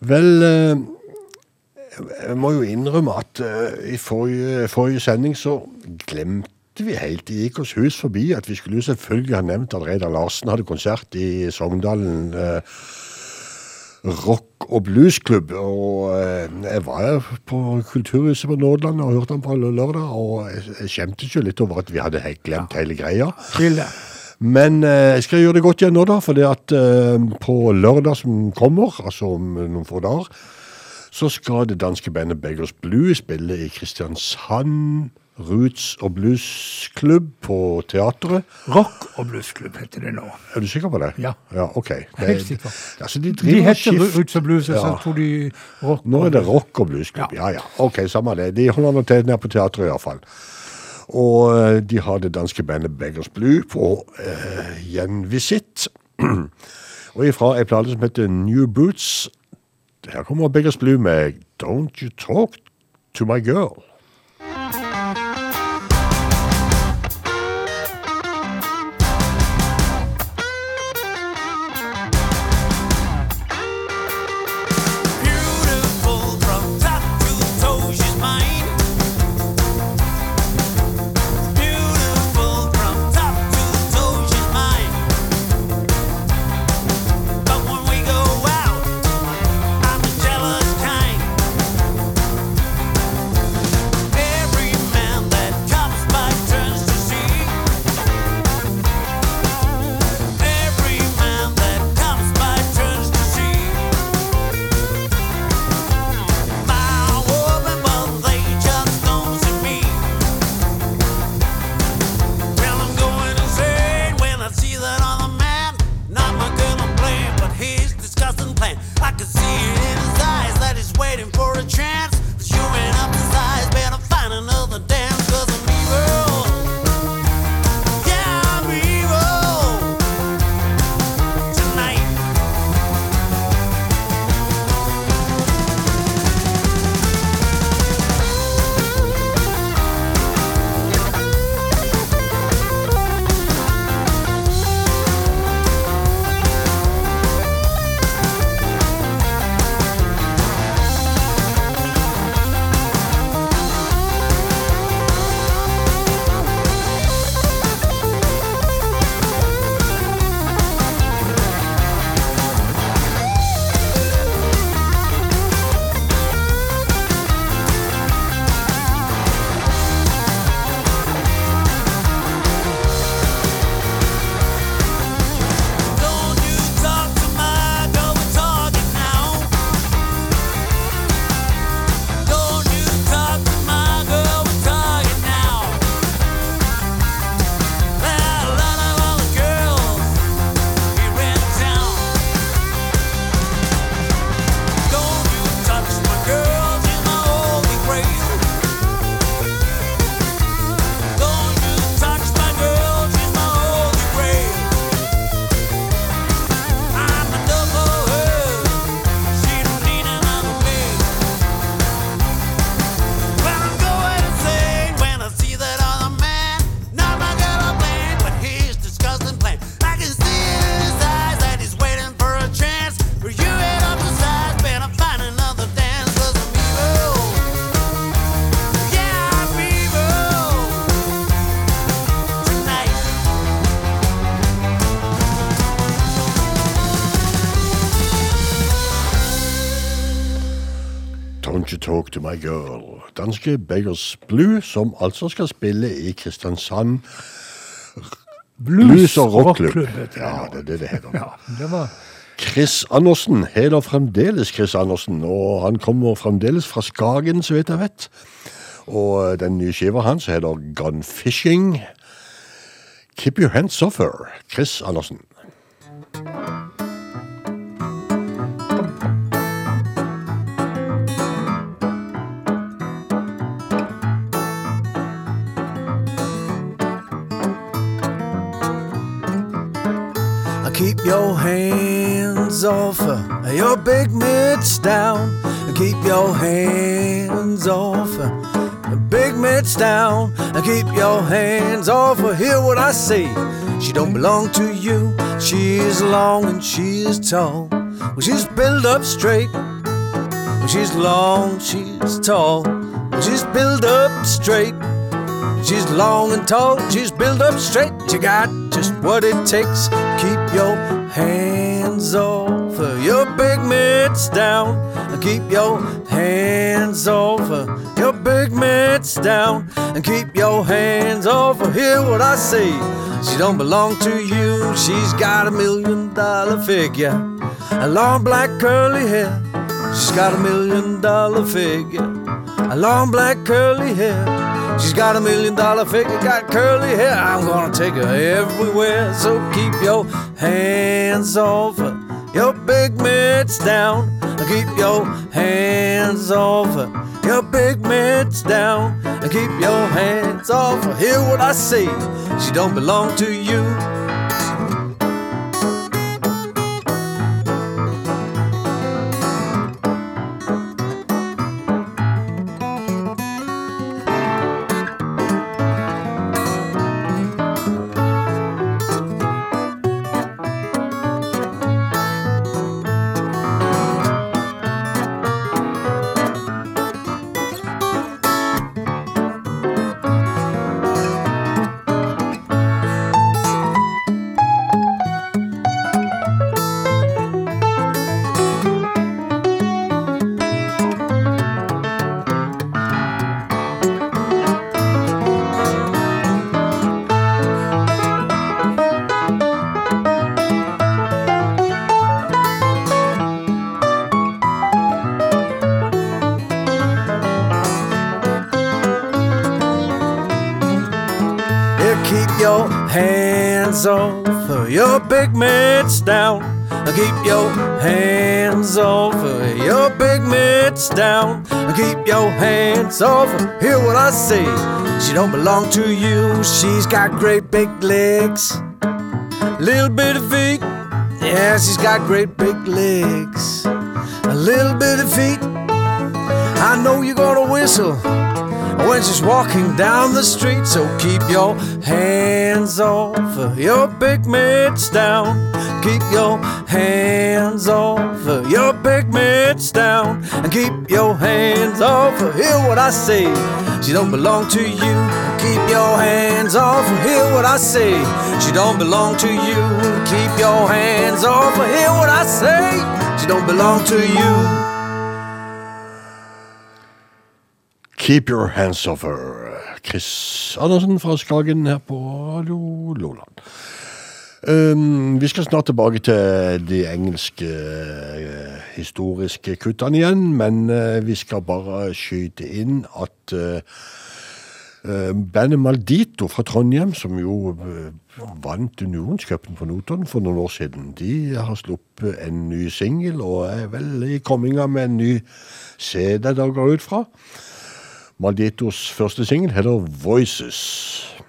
Vel eh, Jeg må jo innrømme at eh, i forrige, forrige sending så glemte vi helt Det gikk oss hus forbi at vi skulle jo selvfølgelig ha nevnt at Reidar Larsen hadde konsert i Sogndalen. eh, rock- og bluesklubb. Og jeg var jo på Kulturhuset på Nordland og hørte han på lørdag, og jeg, skjemtes jo litt over at vi hadde helt glemt hele greia. Det. Men eh, jeg skal gjøre det godt igjen nå, da. For at eh, på lørdag som kommer, altså om noen få dager, så skal det danske bandet Beggars Blue spille i Kristiansand Roots og Bluesklubb på teatret. Rock og bluesklubb heter det nå. Er du sikker på det? Ja. Ja, ok. Det, Helt sikker. Altså, de, De heter Roots og Blues, og så tror de rock Nå er det rock og bluesklubb. Ja. ja, Ok, samme det. De holder nå til nede på teatret iallfall. Og eh, de har det danske bandet Beggars Blue på eh, gjenvisitt. *clears throat* og ifra ei plate som heter New Boots. Her kommer Beggars Blue med Don't You Talk To My Girl. To My Girl. Danske Beggars Blue, som altså skal spille i Kristiansand Blues og Rockklubb. Ja, det er det det heter. Ja, det var Chris Andersen heter fremdeles Chris Andersen, og han kommer fremdeles fra Skagen, så vidt jeg vet. Og den nye skiva hans heter Gun Fishing. Keep your hands off her, Chris Andersen. Your hands off her, your big mitts down. Keep your hands off her, big mitts down. And keep your hands off her. Hear what I say. She don't belong to you. She's long and she's tall. Well, she's built up straight. She's long, she's tall. She's built up straight. She's long and tall, she's built up straight. She got just what it takes. Keep your hands off your big mitts down. And keep your hands off your big mitts down. And keep your hands off. Hear what I say. She don't belong to you. She's got a million dollar figure, a long black curly hair. She's got a million dollar figure, a long black curly hair. She's got a million dollar figure, got curly hair. I'm gonna take her everywhere. So keep your hands off her, your big mitts down. Keep your hands off her, your big mitts down. And keep your hands off her. Hear what I say. She don't belong to you. Down. Keep your hands off your big mitts down. Keep your hands off her. Hear what I say. She don't belong to you. She's got great big legs, little bit of feet. Yeah, she's got great big legs, a little bit of feet. I know you're gonna whistle when she's walking down the street. So keep your hands off your big mitts down. Keep your hands off your big mitts down. And keep your hands off. Hear what I say. She don't belong to you. Keep your hands off. Hear what I say. She don't belong to you. Keep your hands off. Hear what I say. She don't belong to you. Keep Your Hands Off Her. Chris Andersen fra Skagen her på Radio Loland. Um, vi skal snart tilbake til de engelske uh, historiske kuttene igjen, men uh, vi skal bare skyte inn at uh, bandet Maldito fra Trondheim, som jo vant Unionscupen på Notodden for noen år siden, de har sluppet en ny singel og er vel i komminga med en ny CD der går ut fra. Malditos første singel heter Voices.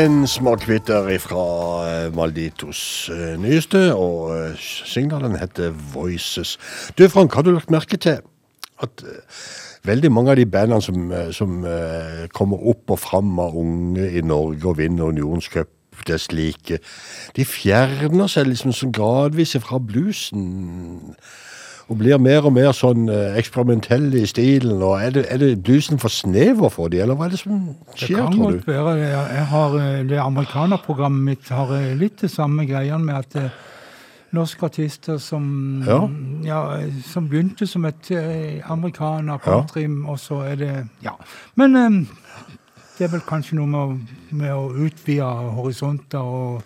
En småkvitter fra eh, Malditos eh, nyeste, og eh, singelen heter Voices. Du Frank, har du lagt merke til at veldig mange av de bandene som, som kommer opp og fram av unge i Norge og vinner unionscup, det slike, de fjerner seg liksom gradvis fra bluesen og blir mer og mer sånn eksperimentell i stilen. og Er det, er det bluesen for snever for dem, eller hva er det som Det skjer, kan tror godt du? være. Jeg, har, eh, det amerikanerprogrammet mitt har eh, litt det samme greiene med at eh, norske artister som, Ja. ja, eh, som begynte som et eh, amerikaner, country, og så er det Ja. Men eh, det er vel kanskje noe med med å utvide horisonter og,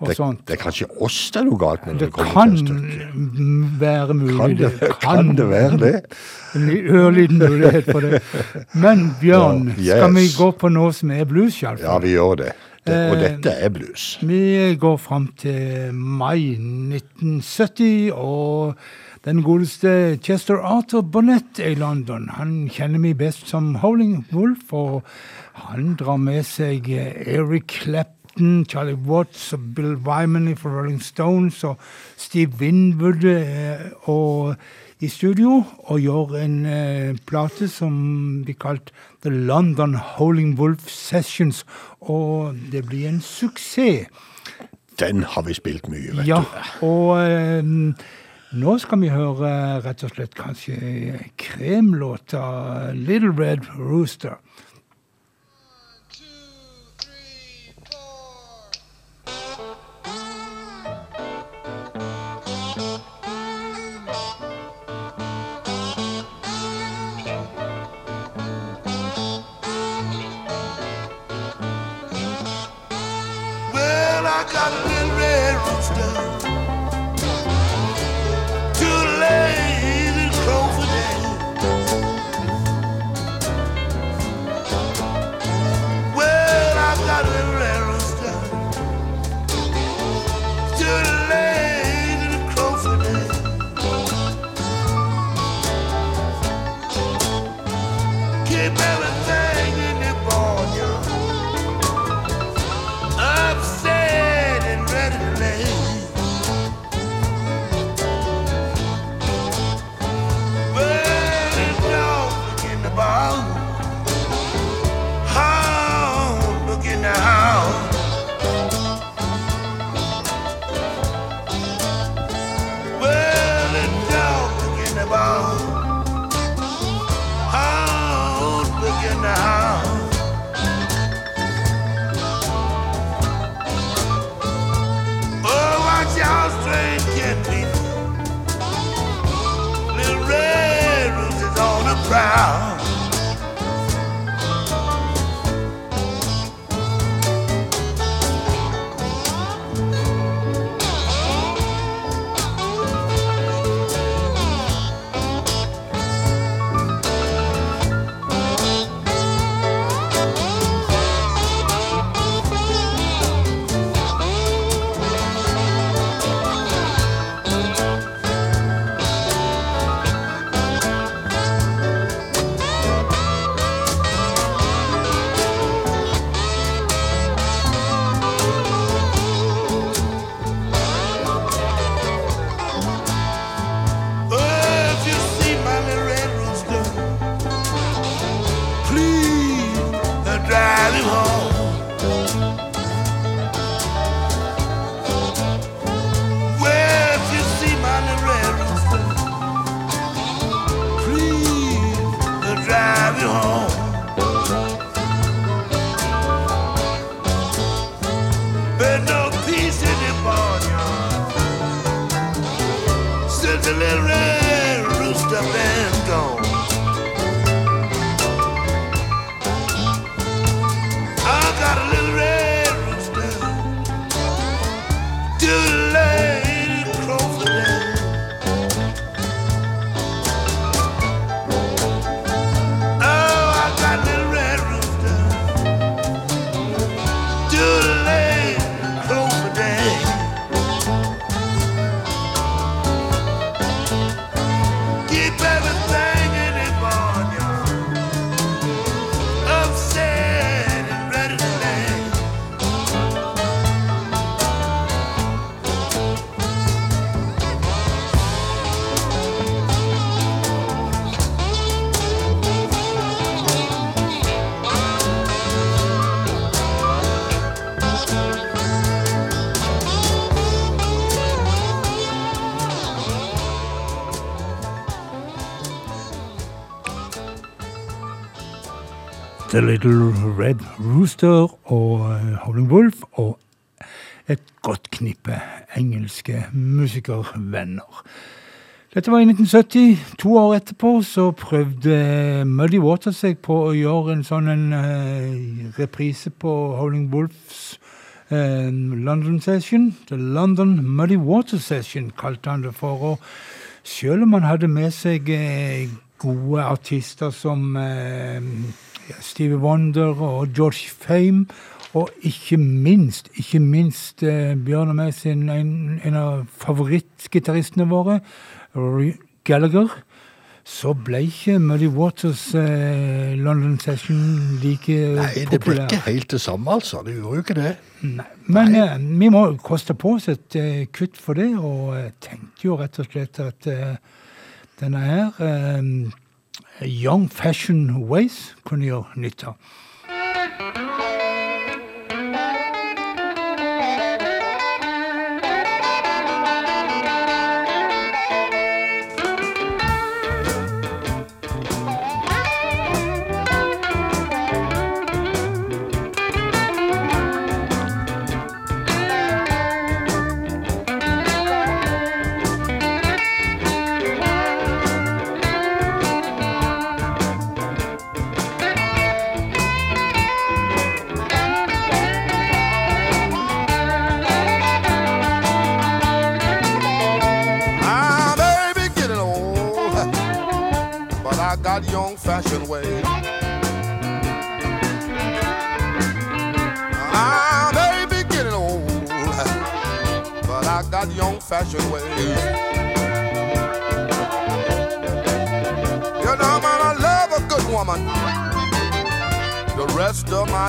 og Det, sånt. det er kanskje oss det er noe galt med. Det det kan være mulig. Kan det- kan det være det? En li- ørliten mulighet for det. Men *laughs* Bjørn, Ja, skal vi gå på noe som er blues, Ja, vi gjør det. det og Eh, dette er blues. Vi går fram til mai 1970, og den godeste Chester Arthur Bonnet i London. Han kjenner vi best som Howling Wolf, og han drar med seg Eric Eric Clapton, Charlie Watts og Bill Wyman fra Rolling Stones og Steve Winwood eh, og i studio og gjør en eh, plate som blir kalt The London Howling Wolf Sessions, og det blir en suksess. Den har vi spilt mye, vet Ja, du. og eh, nå skal vi høre rett og slett kanskje kremlåta Little Red Rooster. The Little Red Rooster og eh, Howling Wolf og et godt knippe engelske musikervenner. Dette var i 1970. To år etterpå så prøvde Muddy Water seg på å gjøre en sånn en, eh, reprise på Howling Wolfs eh, London Session. The London Muddy Water Session kalte han det for. Og selv om han hadde med seg eh, gode artister som eh, Stevie Wonder og George Fame, og ikke minst, ikke minst eh, Bjørn og meg sin en, en av favorittgitaristene våre, Rory Gallagher, så ble ikke Muddy Waters eh, London Session like populær. Nei, det ble ikke helt det samme, altså. Det gjorde jo ikke det. Nei, men eh, vi må koste på oss et eh, kutt for det, og jeg tenkte jo rett og slett at eh, denne her eh, A young Fashion Ways kunne. I'm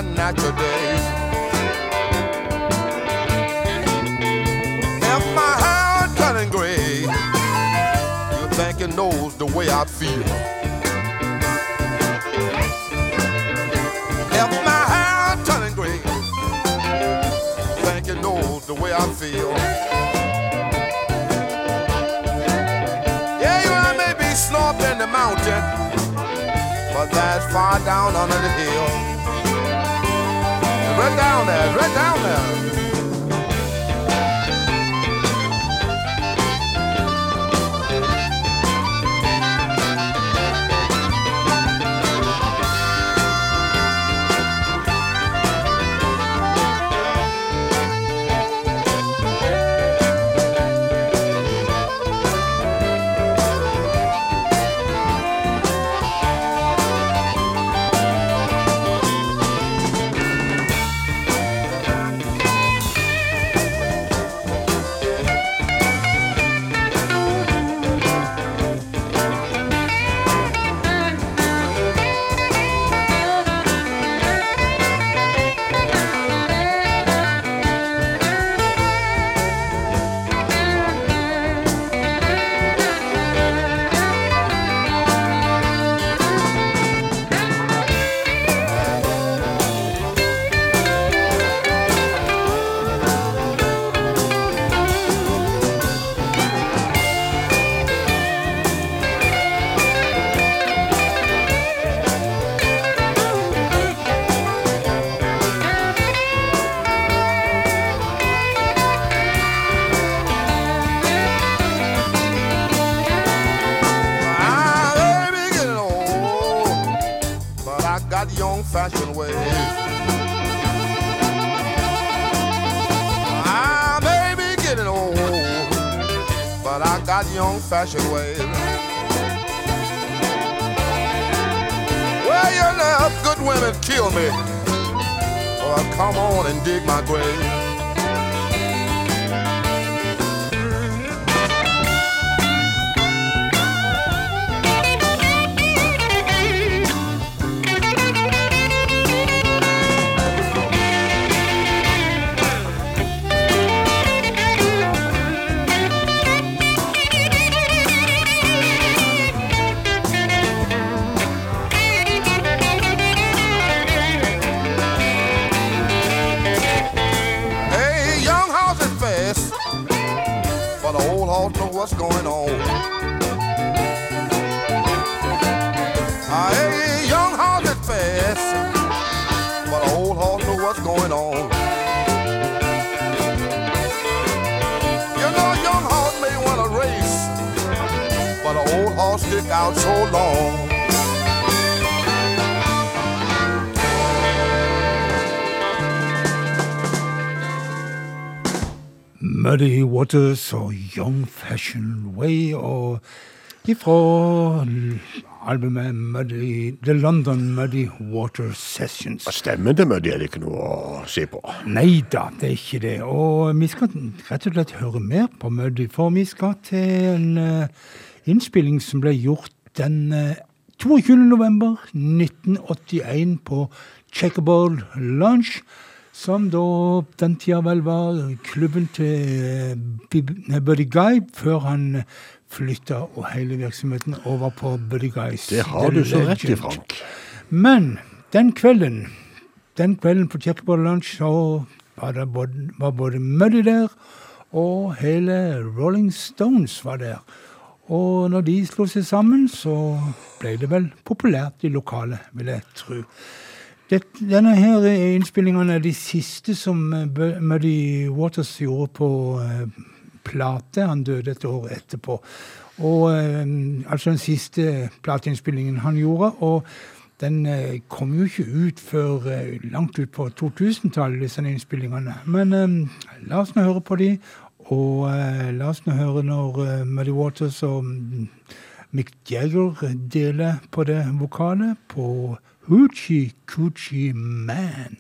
my natural days. If my hair turning gray, you think it knows the way I feel. If my hair turning gray, think it knows the way I feel. Yeah, you know, I may be snob in the mountain, but that's far down under the hill. Right down there, right down there. Waters og Young Fashion Way og ifra albumet Muddy, The London Muddy Water Sessions. Stemmen til Muddy er det ikke noe å si på. Nei da, det er ikke det. Og vi skal rett og slett høre mer på Muddy, for vi skal til en eh, innspilling som ble gjort den eh, 22. november 1981 på Checkerboard Lounge. Som da den tida vel var klubben til Buddy Guy, før han flytta og hele virksomheten over på Buddy Guys. Det har du så rett i, Frank. Men den kvelden, den kvelden på Checkerboard Lunch, så var, det både, var både Muddy der, og hele Rolling Stones var der. Og når de slo seg sammen, så ble det vel populært i lokalet, vil jeg tro. Denne her innspillingen er de siste som eh, Muddy Waters gjorde på eh, plate. Han døde et år etterpå. Og eh, Altså den siste plateinnspillingen han gjorde. Og den kom jo ikke ut før langt ut på 2000-tallet, disse innspillingene. Men la oss nå høre på de, og la oss nå høre når Muddy Waters og mm, Mick Jagger deler på det vokalet på Hoochie Coochie Man.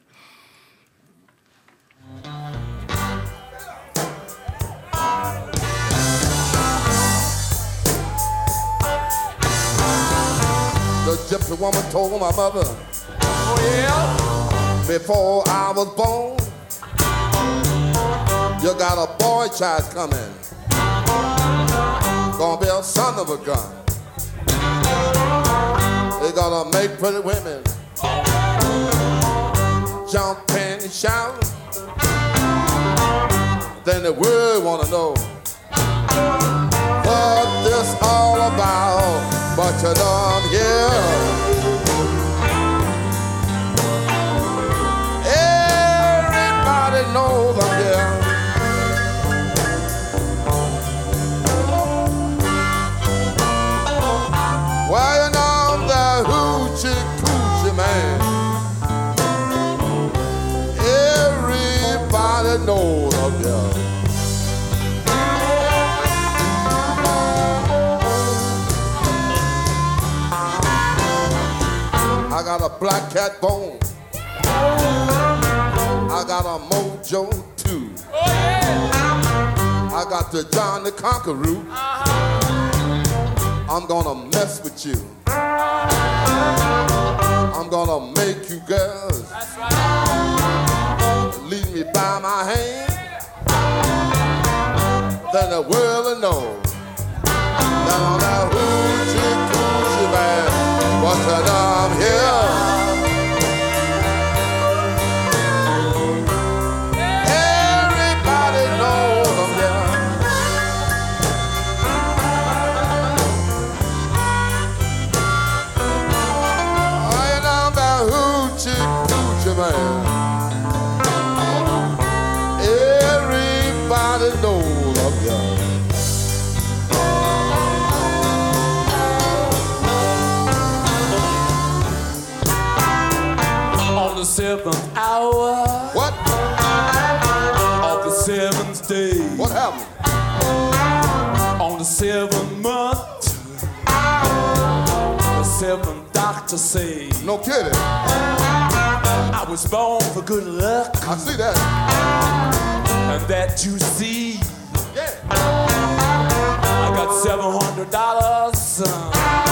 The gypsy woman told my mother, oh yeah, before I was born, you got a boy child coming. Gonna be a son of a gun. They gonna make pretty women jump and shout. Then the world wanna know what this all about. But you don't hear. Black cat bone. I got a mojo too. I got the John the Conqueror. I'm gonna mess with you. I'm gonna make you girls lead me by my hand. Then the world will know man. But that I'm here. Seventh month. The seventh doctor say. No kidding. I was born for good luck. I see that. And that you see. Yeah. I got seven hundred dollars.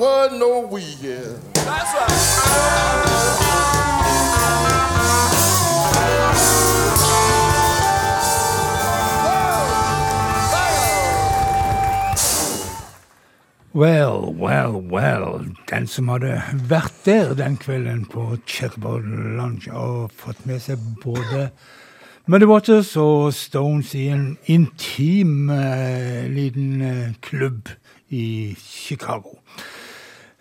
Word know we, yeah. That's right. Well, well, well. Den som hadde vært der den kvelden på Cherbourg Lounge og fått med seg både Muddy Waters og Stones i en intim eh, liten eh, klubb i Chicago.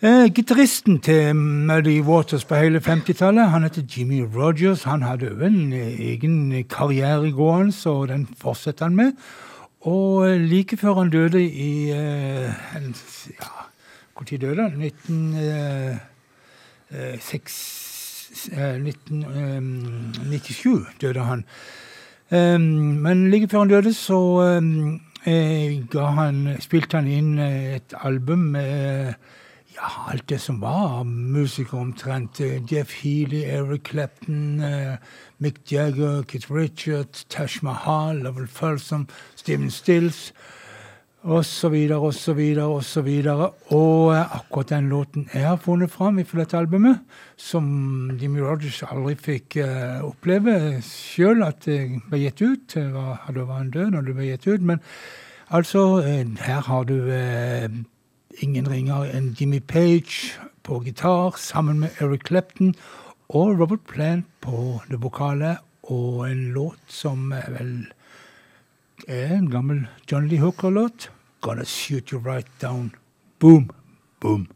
Eh, Gitaristen til Muddy Waters på hele 50-tallet, han heter Jimmy Rogers. Han hadde òg en eh, egen karriere gående, så den fortsetter han med. Og eh, like før han døde i eh, ja, Når døde han? 19, eh, eh, eh, 1997 døde han. Men like før han døde, så eh, han, spilte han inn eh, et album med ja, alt det som var musikere omtrent. Eh, Jeff Healey, Eric Clapton, eh, Mick Jagger, Keith Richards, Tash Mahal, Lovell Fulsom, Steven Stills og så videre, og og. Og eh, akkurat den låten jeg har funnet fram fra dette albumet, som Jimmy Rogers aldri fikk uh, oppleve sjøl at det ble gitt ut. Da var han død når det ble gitt ut. Men altså, her har du eh, ingen ringere enn Jimmy Page på gitar sammen med Eric Clapton og Robert Plant på det vokale, og en låt som er vel er en gammel John Lee Hooker-låt. Gonna shoot you right down. Boom, boom.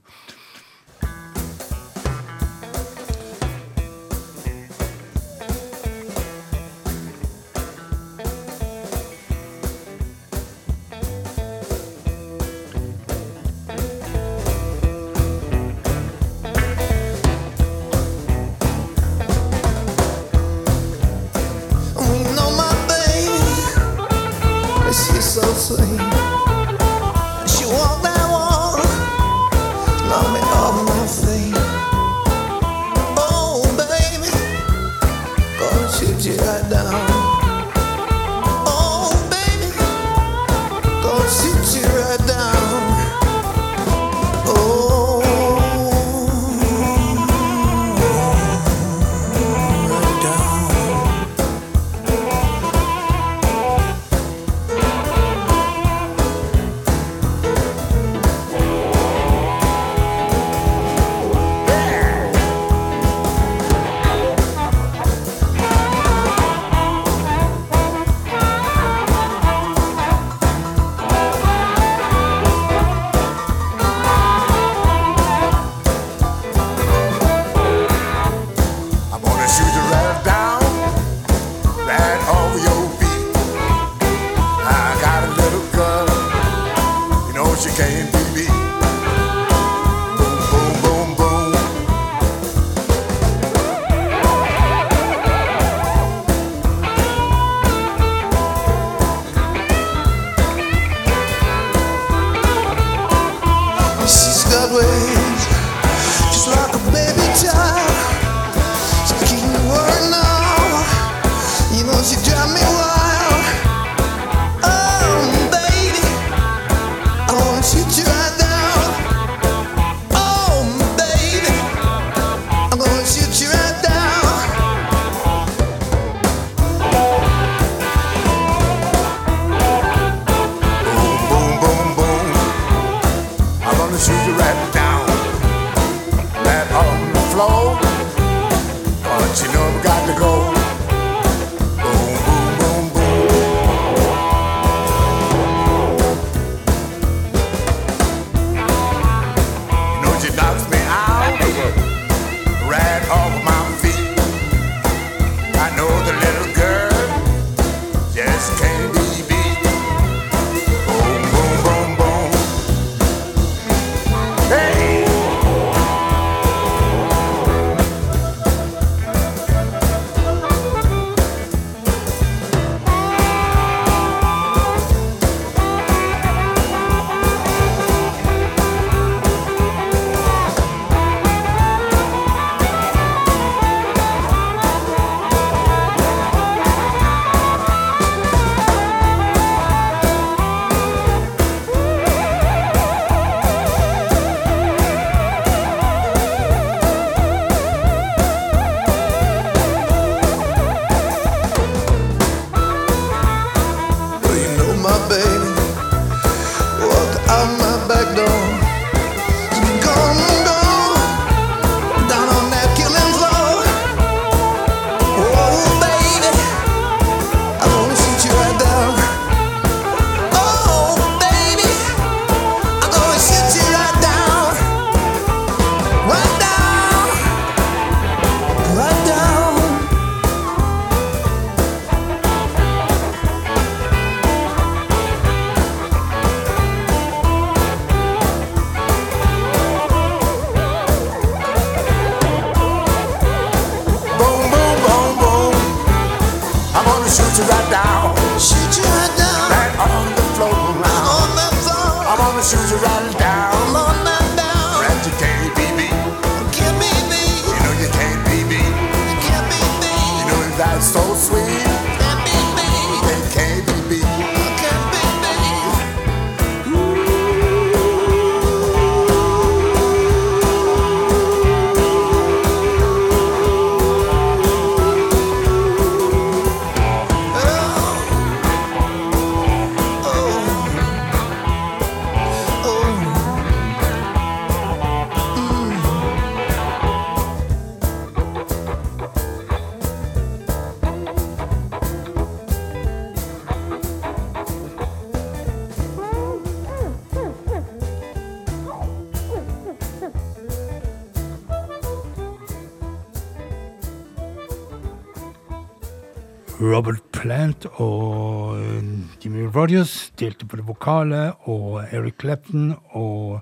Og eh, Jimmy Rogers delte på det vokale, og Eric Clapton og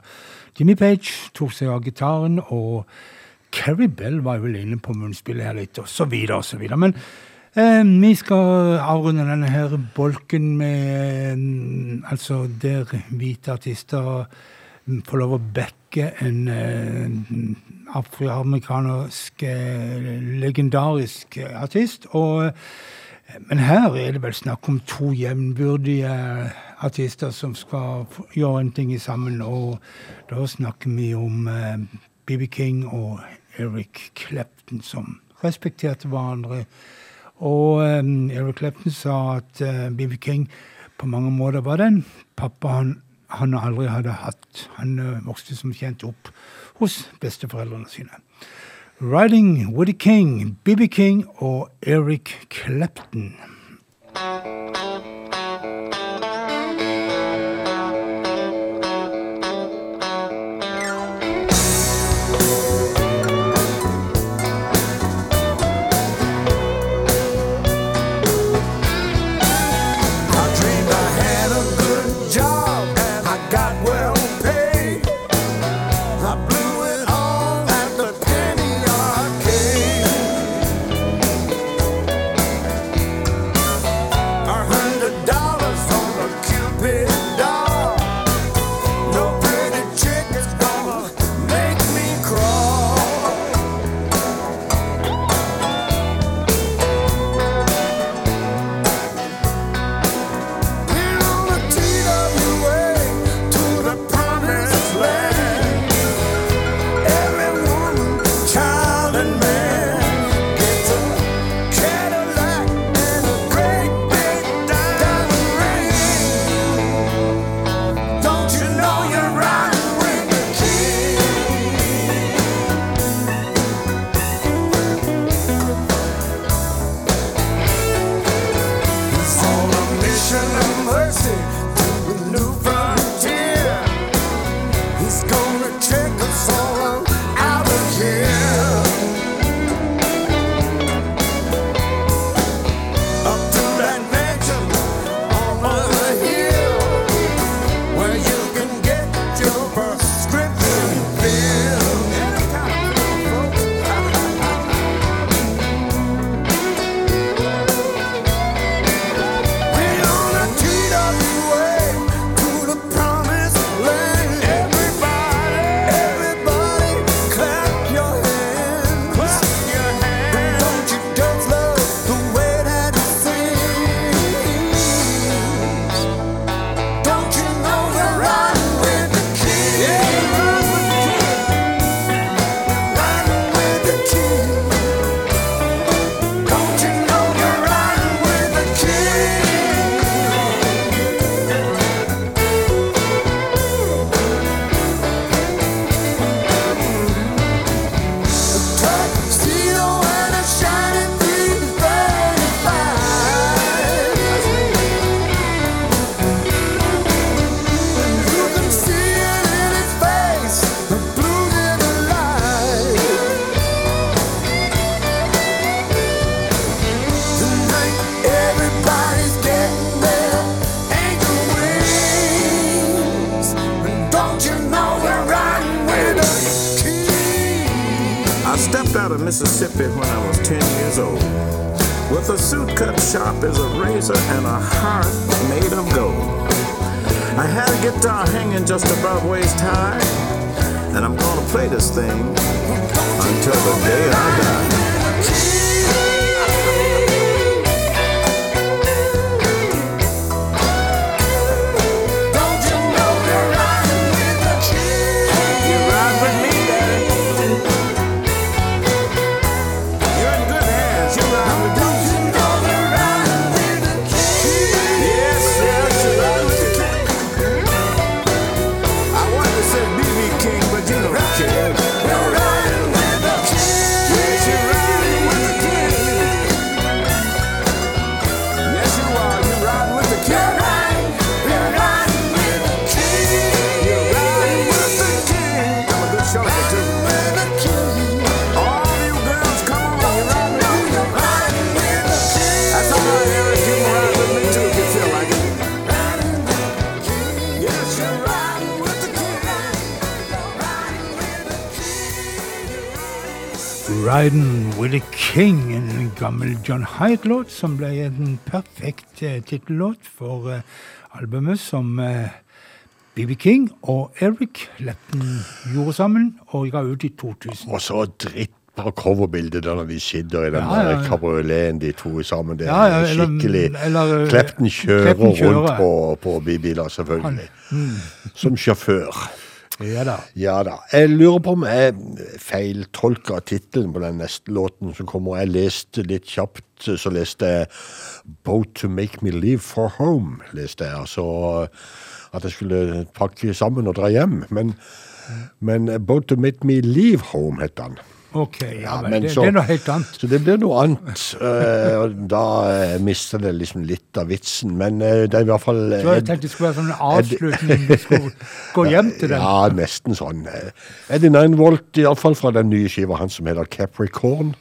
Jimmy Page tok seg av gitaren, og Kerry Bell var vel inne på munnspillet her litt, og så videre og så videre. Men eh, vi skal avrunde denne her bolken med eh, Altså der hvite artister får lov å backe en eh, afroamerikansk eh, legendarisk artist. Og, men her er det vel snakk om to jevnbyrdige artister som skal gjøre en ting sammen. Og da snakker vi om eh, BB King og Eric Clapton, som respekterte hverandre. Og eh, Eric Clapton sa at BB King på mange måter var den pappa han, han aldri hadde hatt. Han eh, vokste som kjent opp hos besteforeldrene sine. Riding the King, BB King og Eric Clapton. Mississippi when I was 10 years old. With a suit cut sharp as a razor and a heart made of gold. I had a guitar hanging just above waist high, and I'm gonna play this thing until the day I die. John Hyde-låt som ble en perfekt eh, tittellåt for eh, albumet som eh, BB King og Eric Lepton gjorde sammen og ga ut i 2000. Og så dritt på coverbildet da når de sitter i den Ja, ja, kabrioleten de to sammen. Det er Ja, skikkelig eller, eh, Klepten kjører kjører. rundt på, på biler, selvfølgelig. Mm. Som sjåfør. Ja da. Ja da. Jeg lurer på om jeg feiltolka tittelen på den neste låten som kommer. Jeg leste litt kjapt, så leste jeg 'Boat to make me leave for home'. leste jeg, altså At jeg skulle pakke sammen og dra hjem. Men, men 'Boat to make me leave home' het den. Ok, ja, men men det, så- det er noe helt annet. Så det blir noe annet. Uh, og da uh, mister det liksom litt av vitsen. Men uh, det er i hvert fall Så jeg tenkte det skulle være sånn en avslutning. Vi skulle gå hjem til den. Ja, nesten sånn. Eddie Ninevolt, iallfall fra den nye skiva hans som heter Capricorn.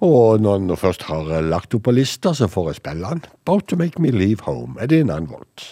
Og når han først har lagt opp på lista, så får jeg spille han. About to make me leave home. Eddie Ninevolt.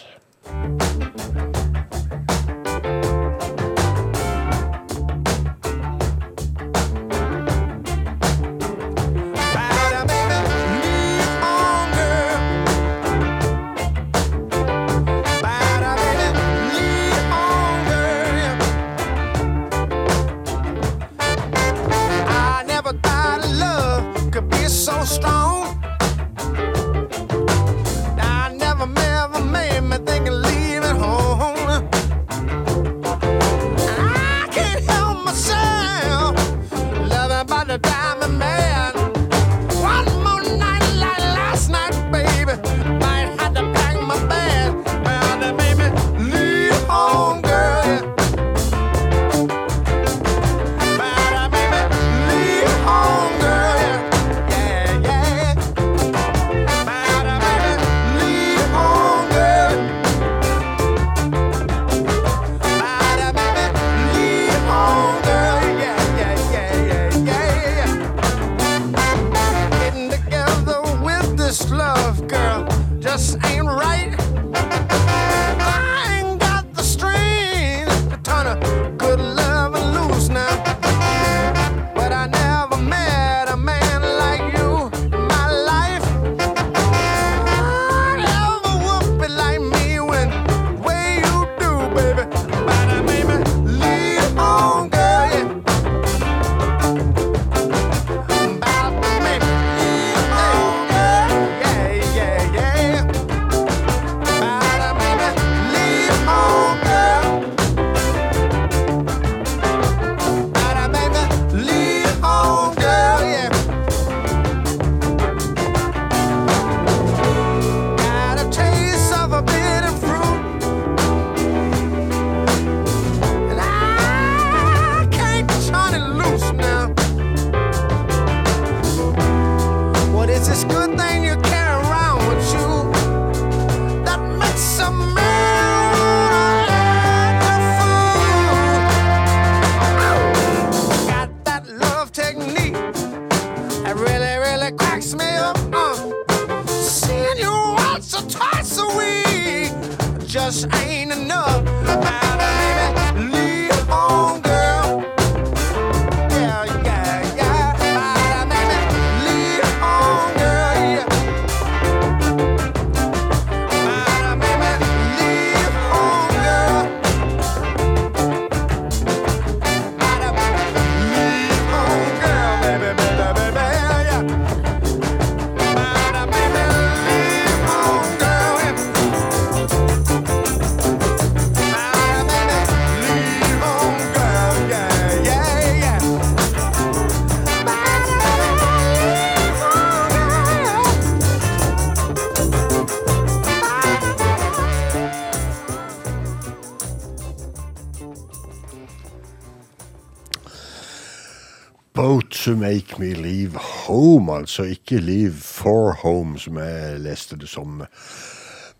To make me leave home, altså. Ikke leave for home, som jeg leste det som.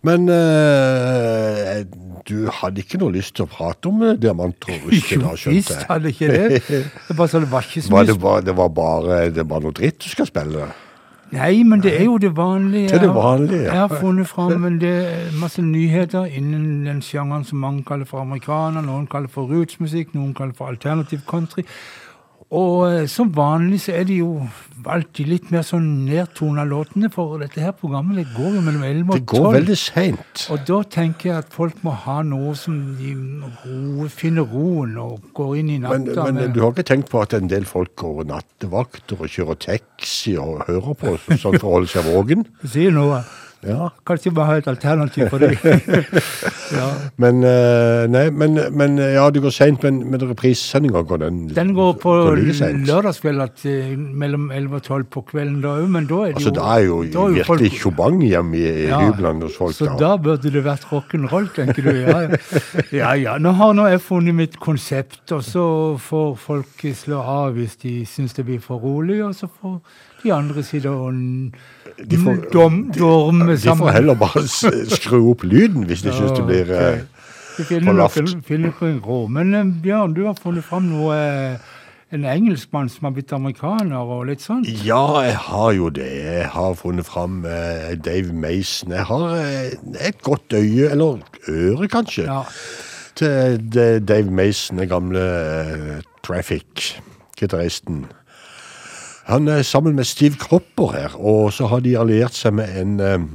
Men eh, du hadde ikke noe lyst til å prate om eh, diamanter og rust da, skjønte visst jeg. hadde ikke det. Det bare så det var ikke så Var mye det, bare, det var bare det var noe dritt du skal spille? Nei, men det er jo det vanlige. Det er det vanlige, ja. Jeg har funnet fram det er masse nyheter innen den sjangeren som mange kaller for amerikaner, noen kaller for rootsmusikk, noen kaller for alternativ country. Og eh, som vanlig så er det jo alltid litt mer sånn nedtona låtene, for dette her programmet det går jo mellom 11 og 12. Det går veldig seint. Og da tenker jeg at folk må ha noe som de ro, finner roen og går inn i Men, natta men med. du har ikke tenkt på at en del folk går nattevakter og kjører taxi og hører på sånn for å holde seg våken? Du sier noe. Ja. Kanskje vi har et alternativ for det. *laughs* ja. Men, eh, nei, men, men ja, det går seint, men, men reprisesendinga går den Den går på lørdagskveld eh, mellom 11 og 12 på kvelden da òg, men da er det Altså, jo det er jo da er virkelig tjobang hjemme i Ja, hyblene hos folk. Så da. da burde det vært rock'n'roll, tenker du. Ja, ja. ja, ja. Nå har nå jeg funnet mitt konsept, og så får folk slå av hvis de syns det blir for rolig, og så får de andre sider og n- får- dom, dorme De sammen. får heller bare skru opp lyden hvis de syns det blir eh, for lavt. Men eh, Bjørn, du har funnet fram noe eh, En engelskmann som har blitt amerikaner og litt sånn? Ja, jeg har jo det. Jeg har funnet fram eh, Dave Mason. Jeg har eh, et godt øye, eller øre kanskje, til det Dave Mason, den gamle eh, Traffic-gitaristen. Han er sammen med Steve Cropper her, og så har de alliert seg med en um,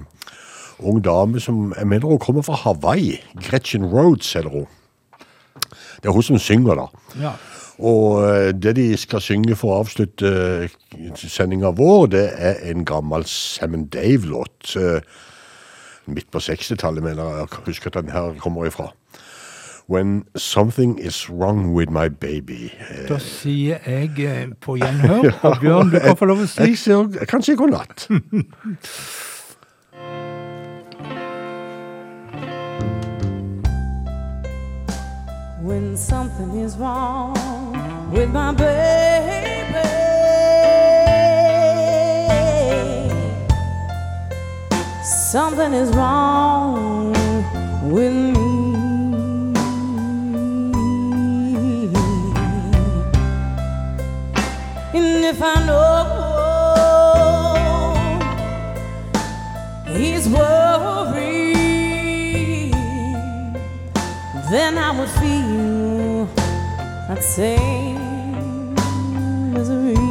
ung dame som jeg mener hun kommer fra Hawaii. Gretchen Rhodes heter hun. Det er hun som synger, da. Ja. Og eh, det de skal synge for å avslutte eh, sendinga vår, det er en gammel Sam Dave-låt. eh, Midt på 60-tallet, mener jeg. Jeg husker at den her kommer ifra. When something is wrong with my baby. Eh, Da sier jeg eh, på *laughs* gjenhør, og Bjørn, du kan få lov å si Jeg, sier, jeg kan si god natt. *laughs* when something is wrong with my baby. Something is wrong same misery.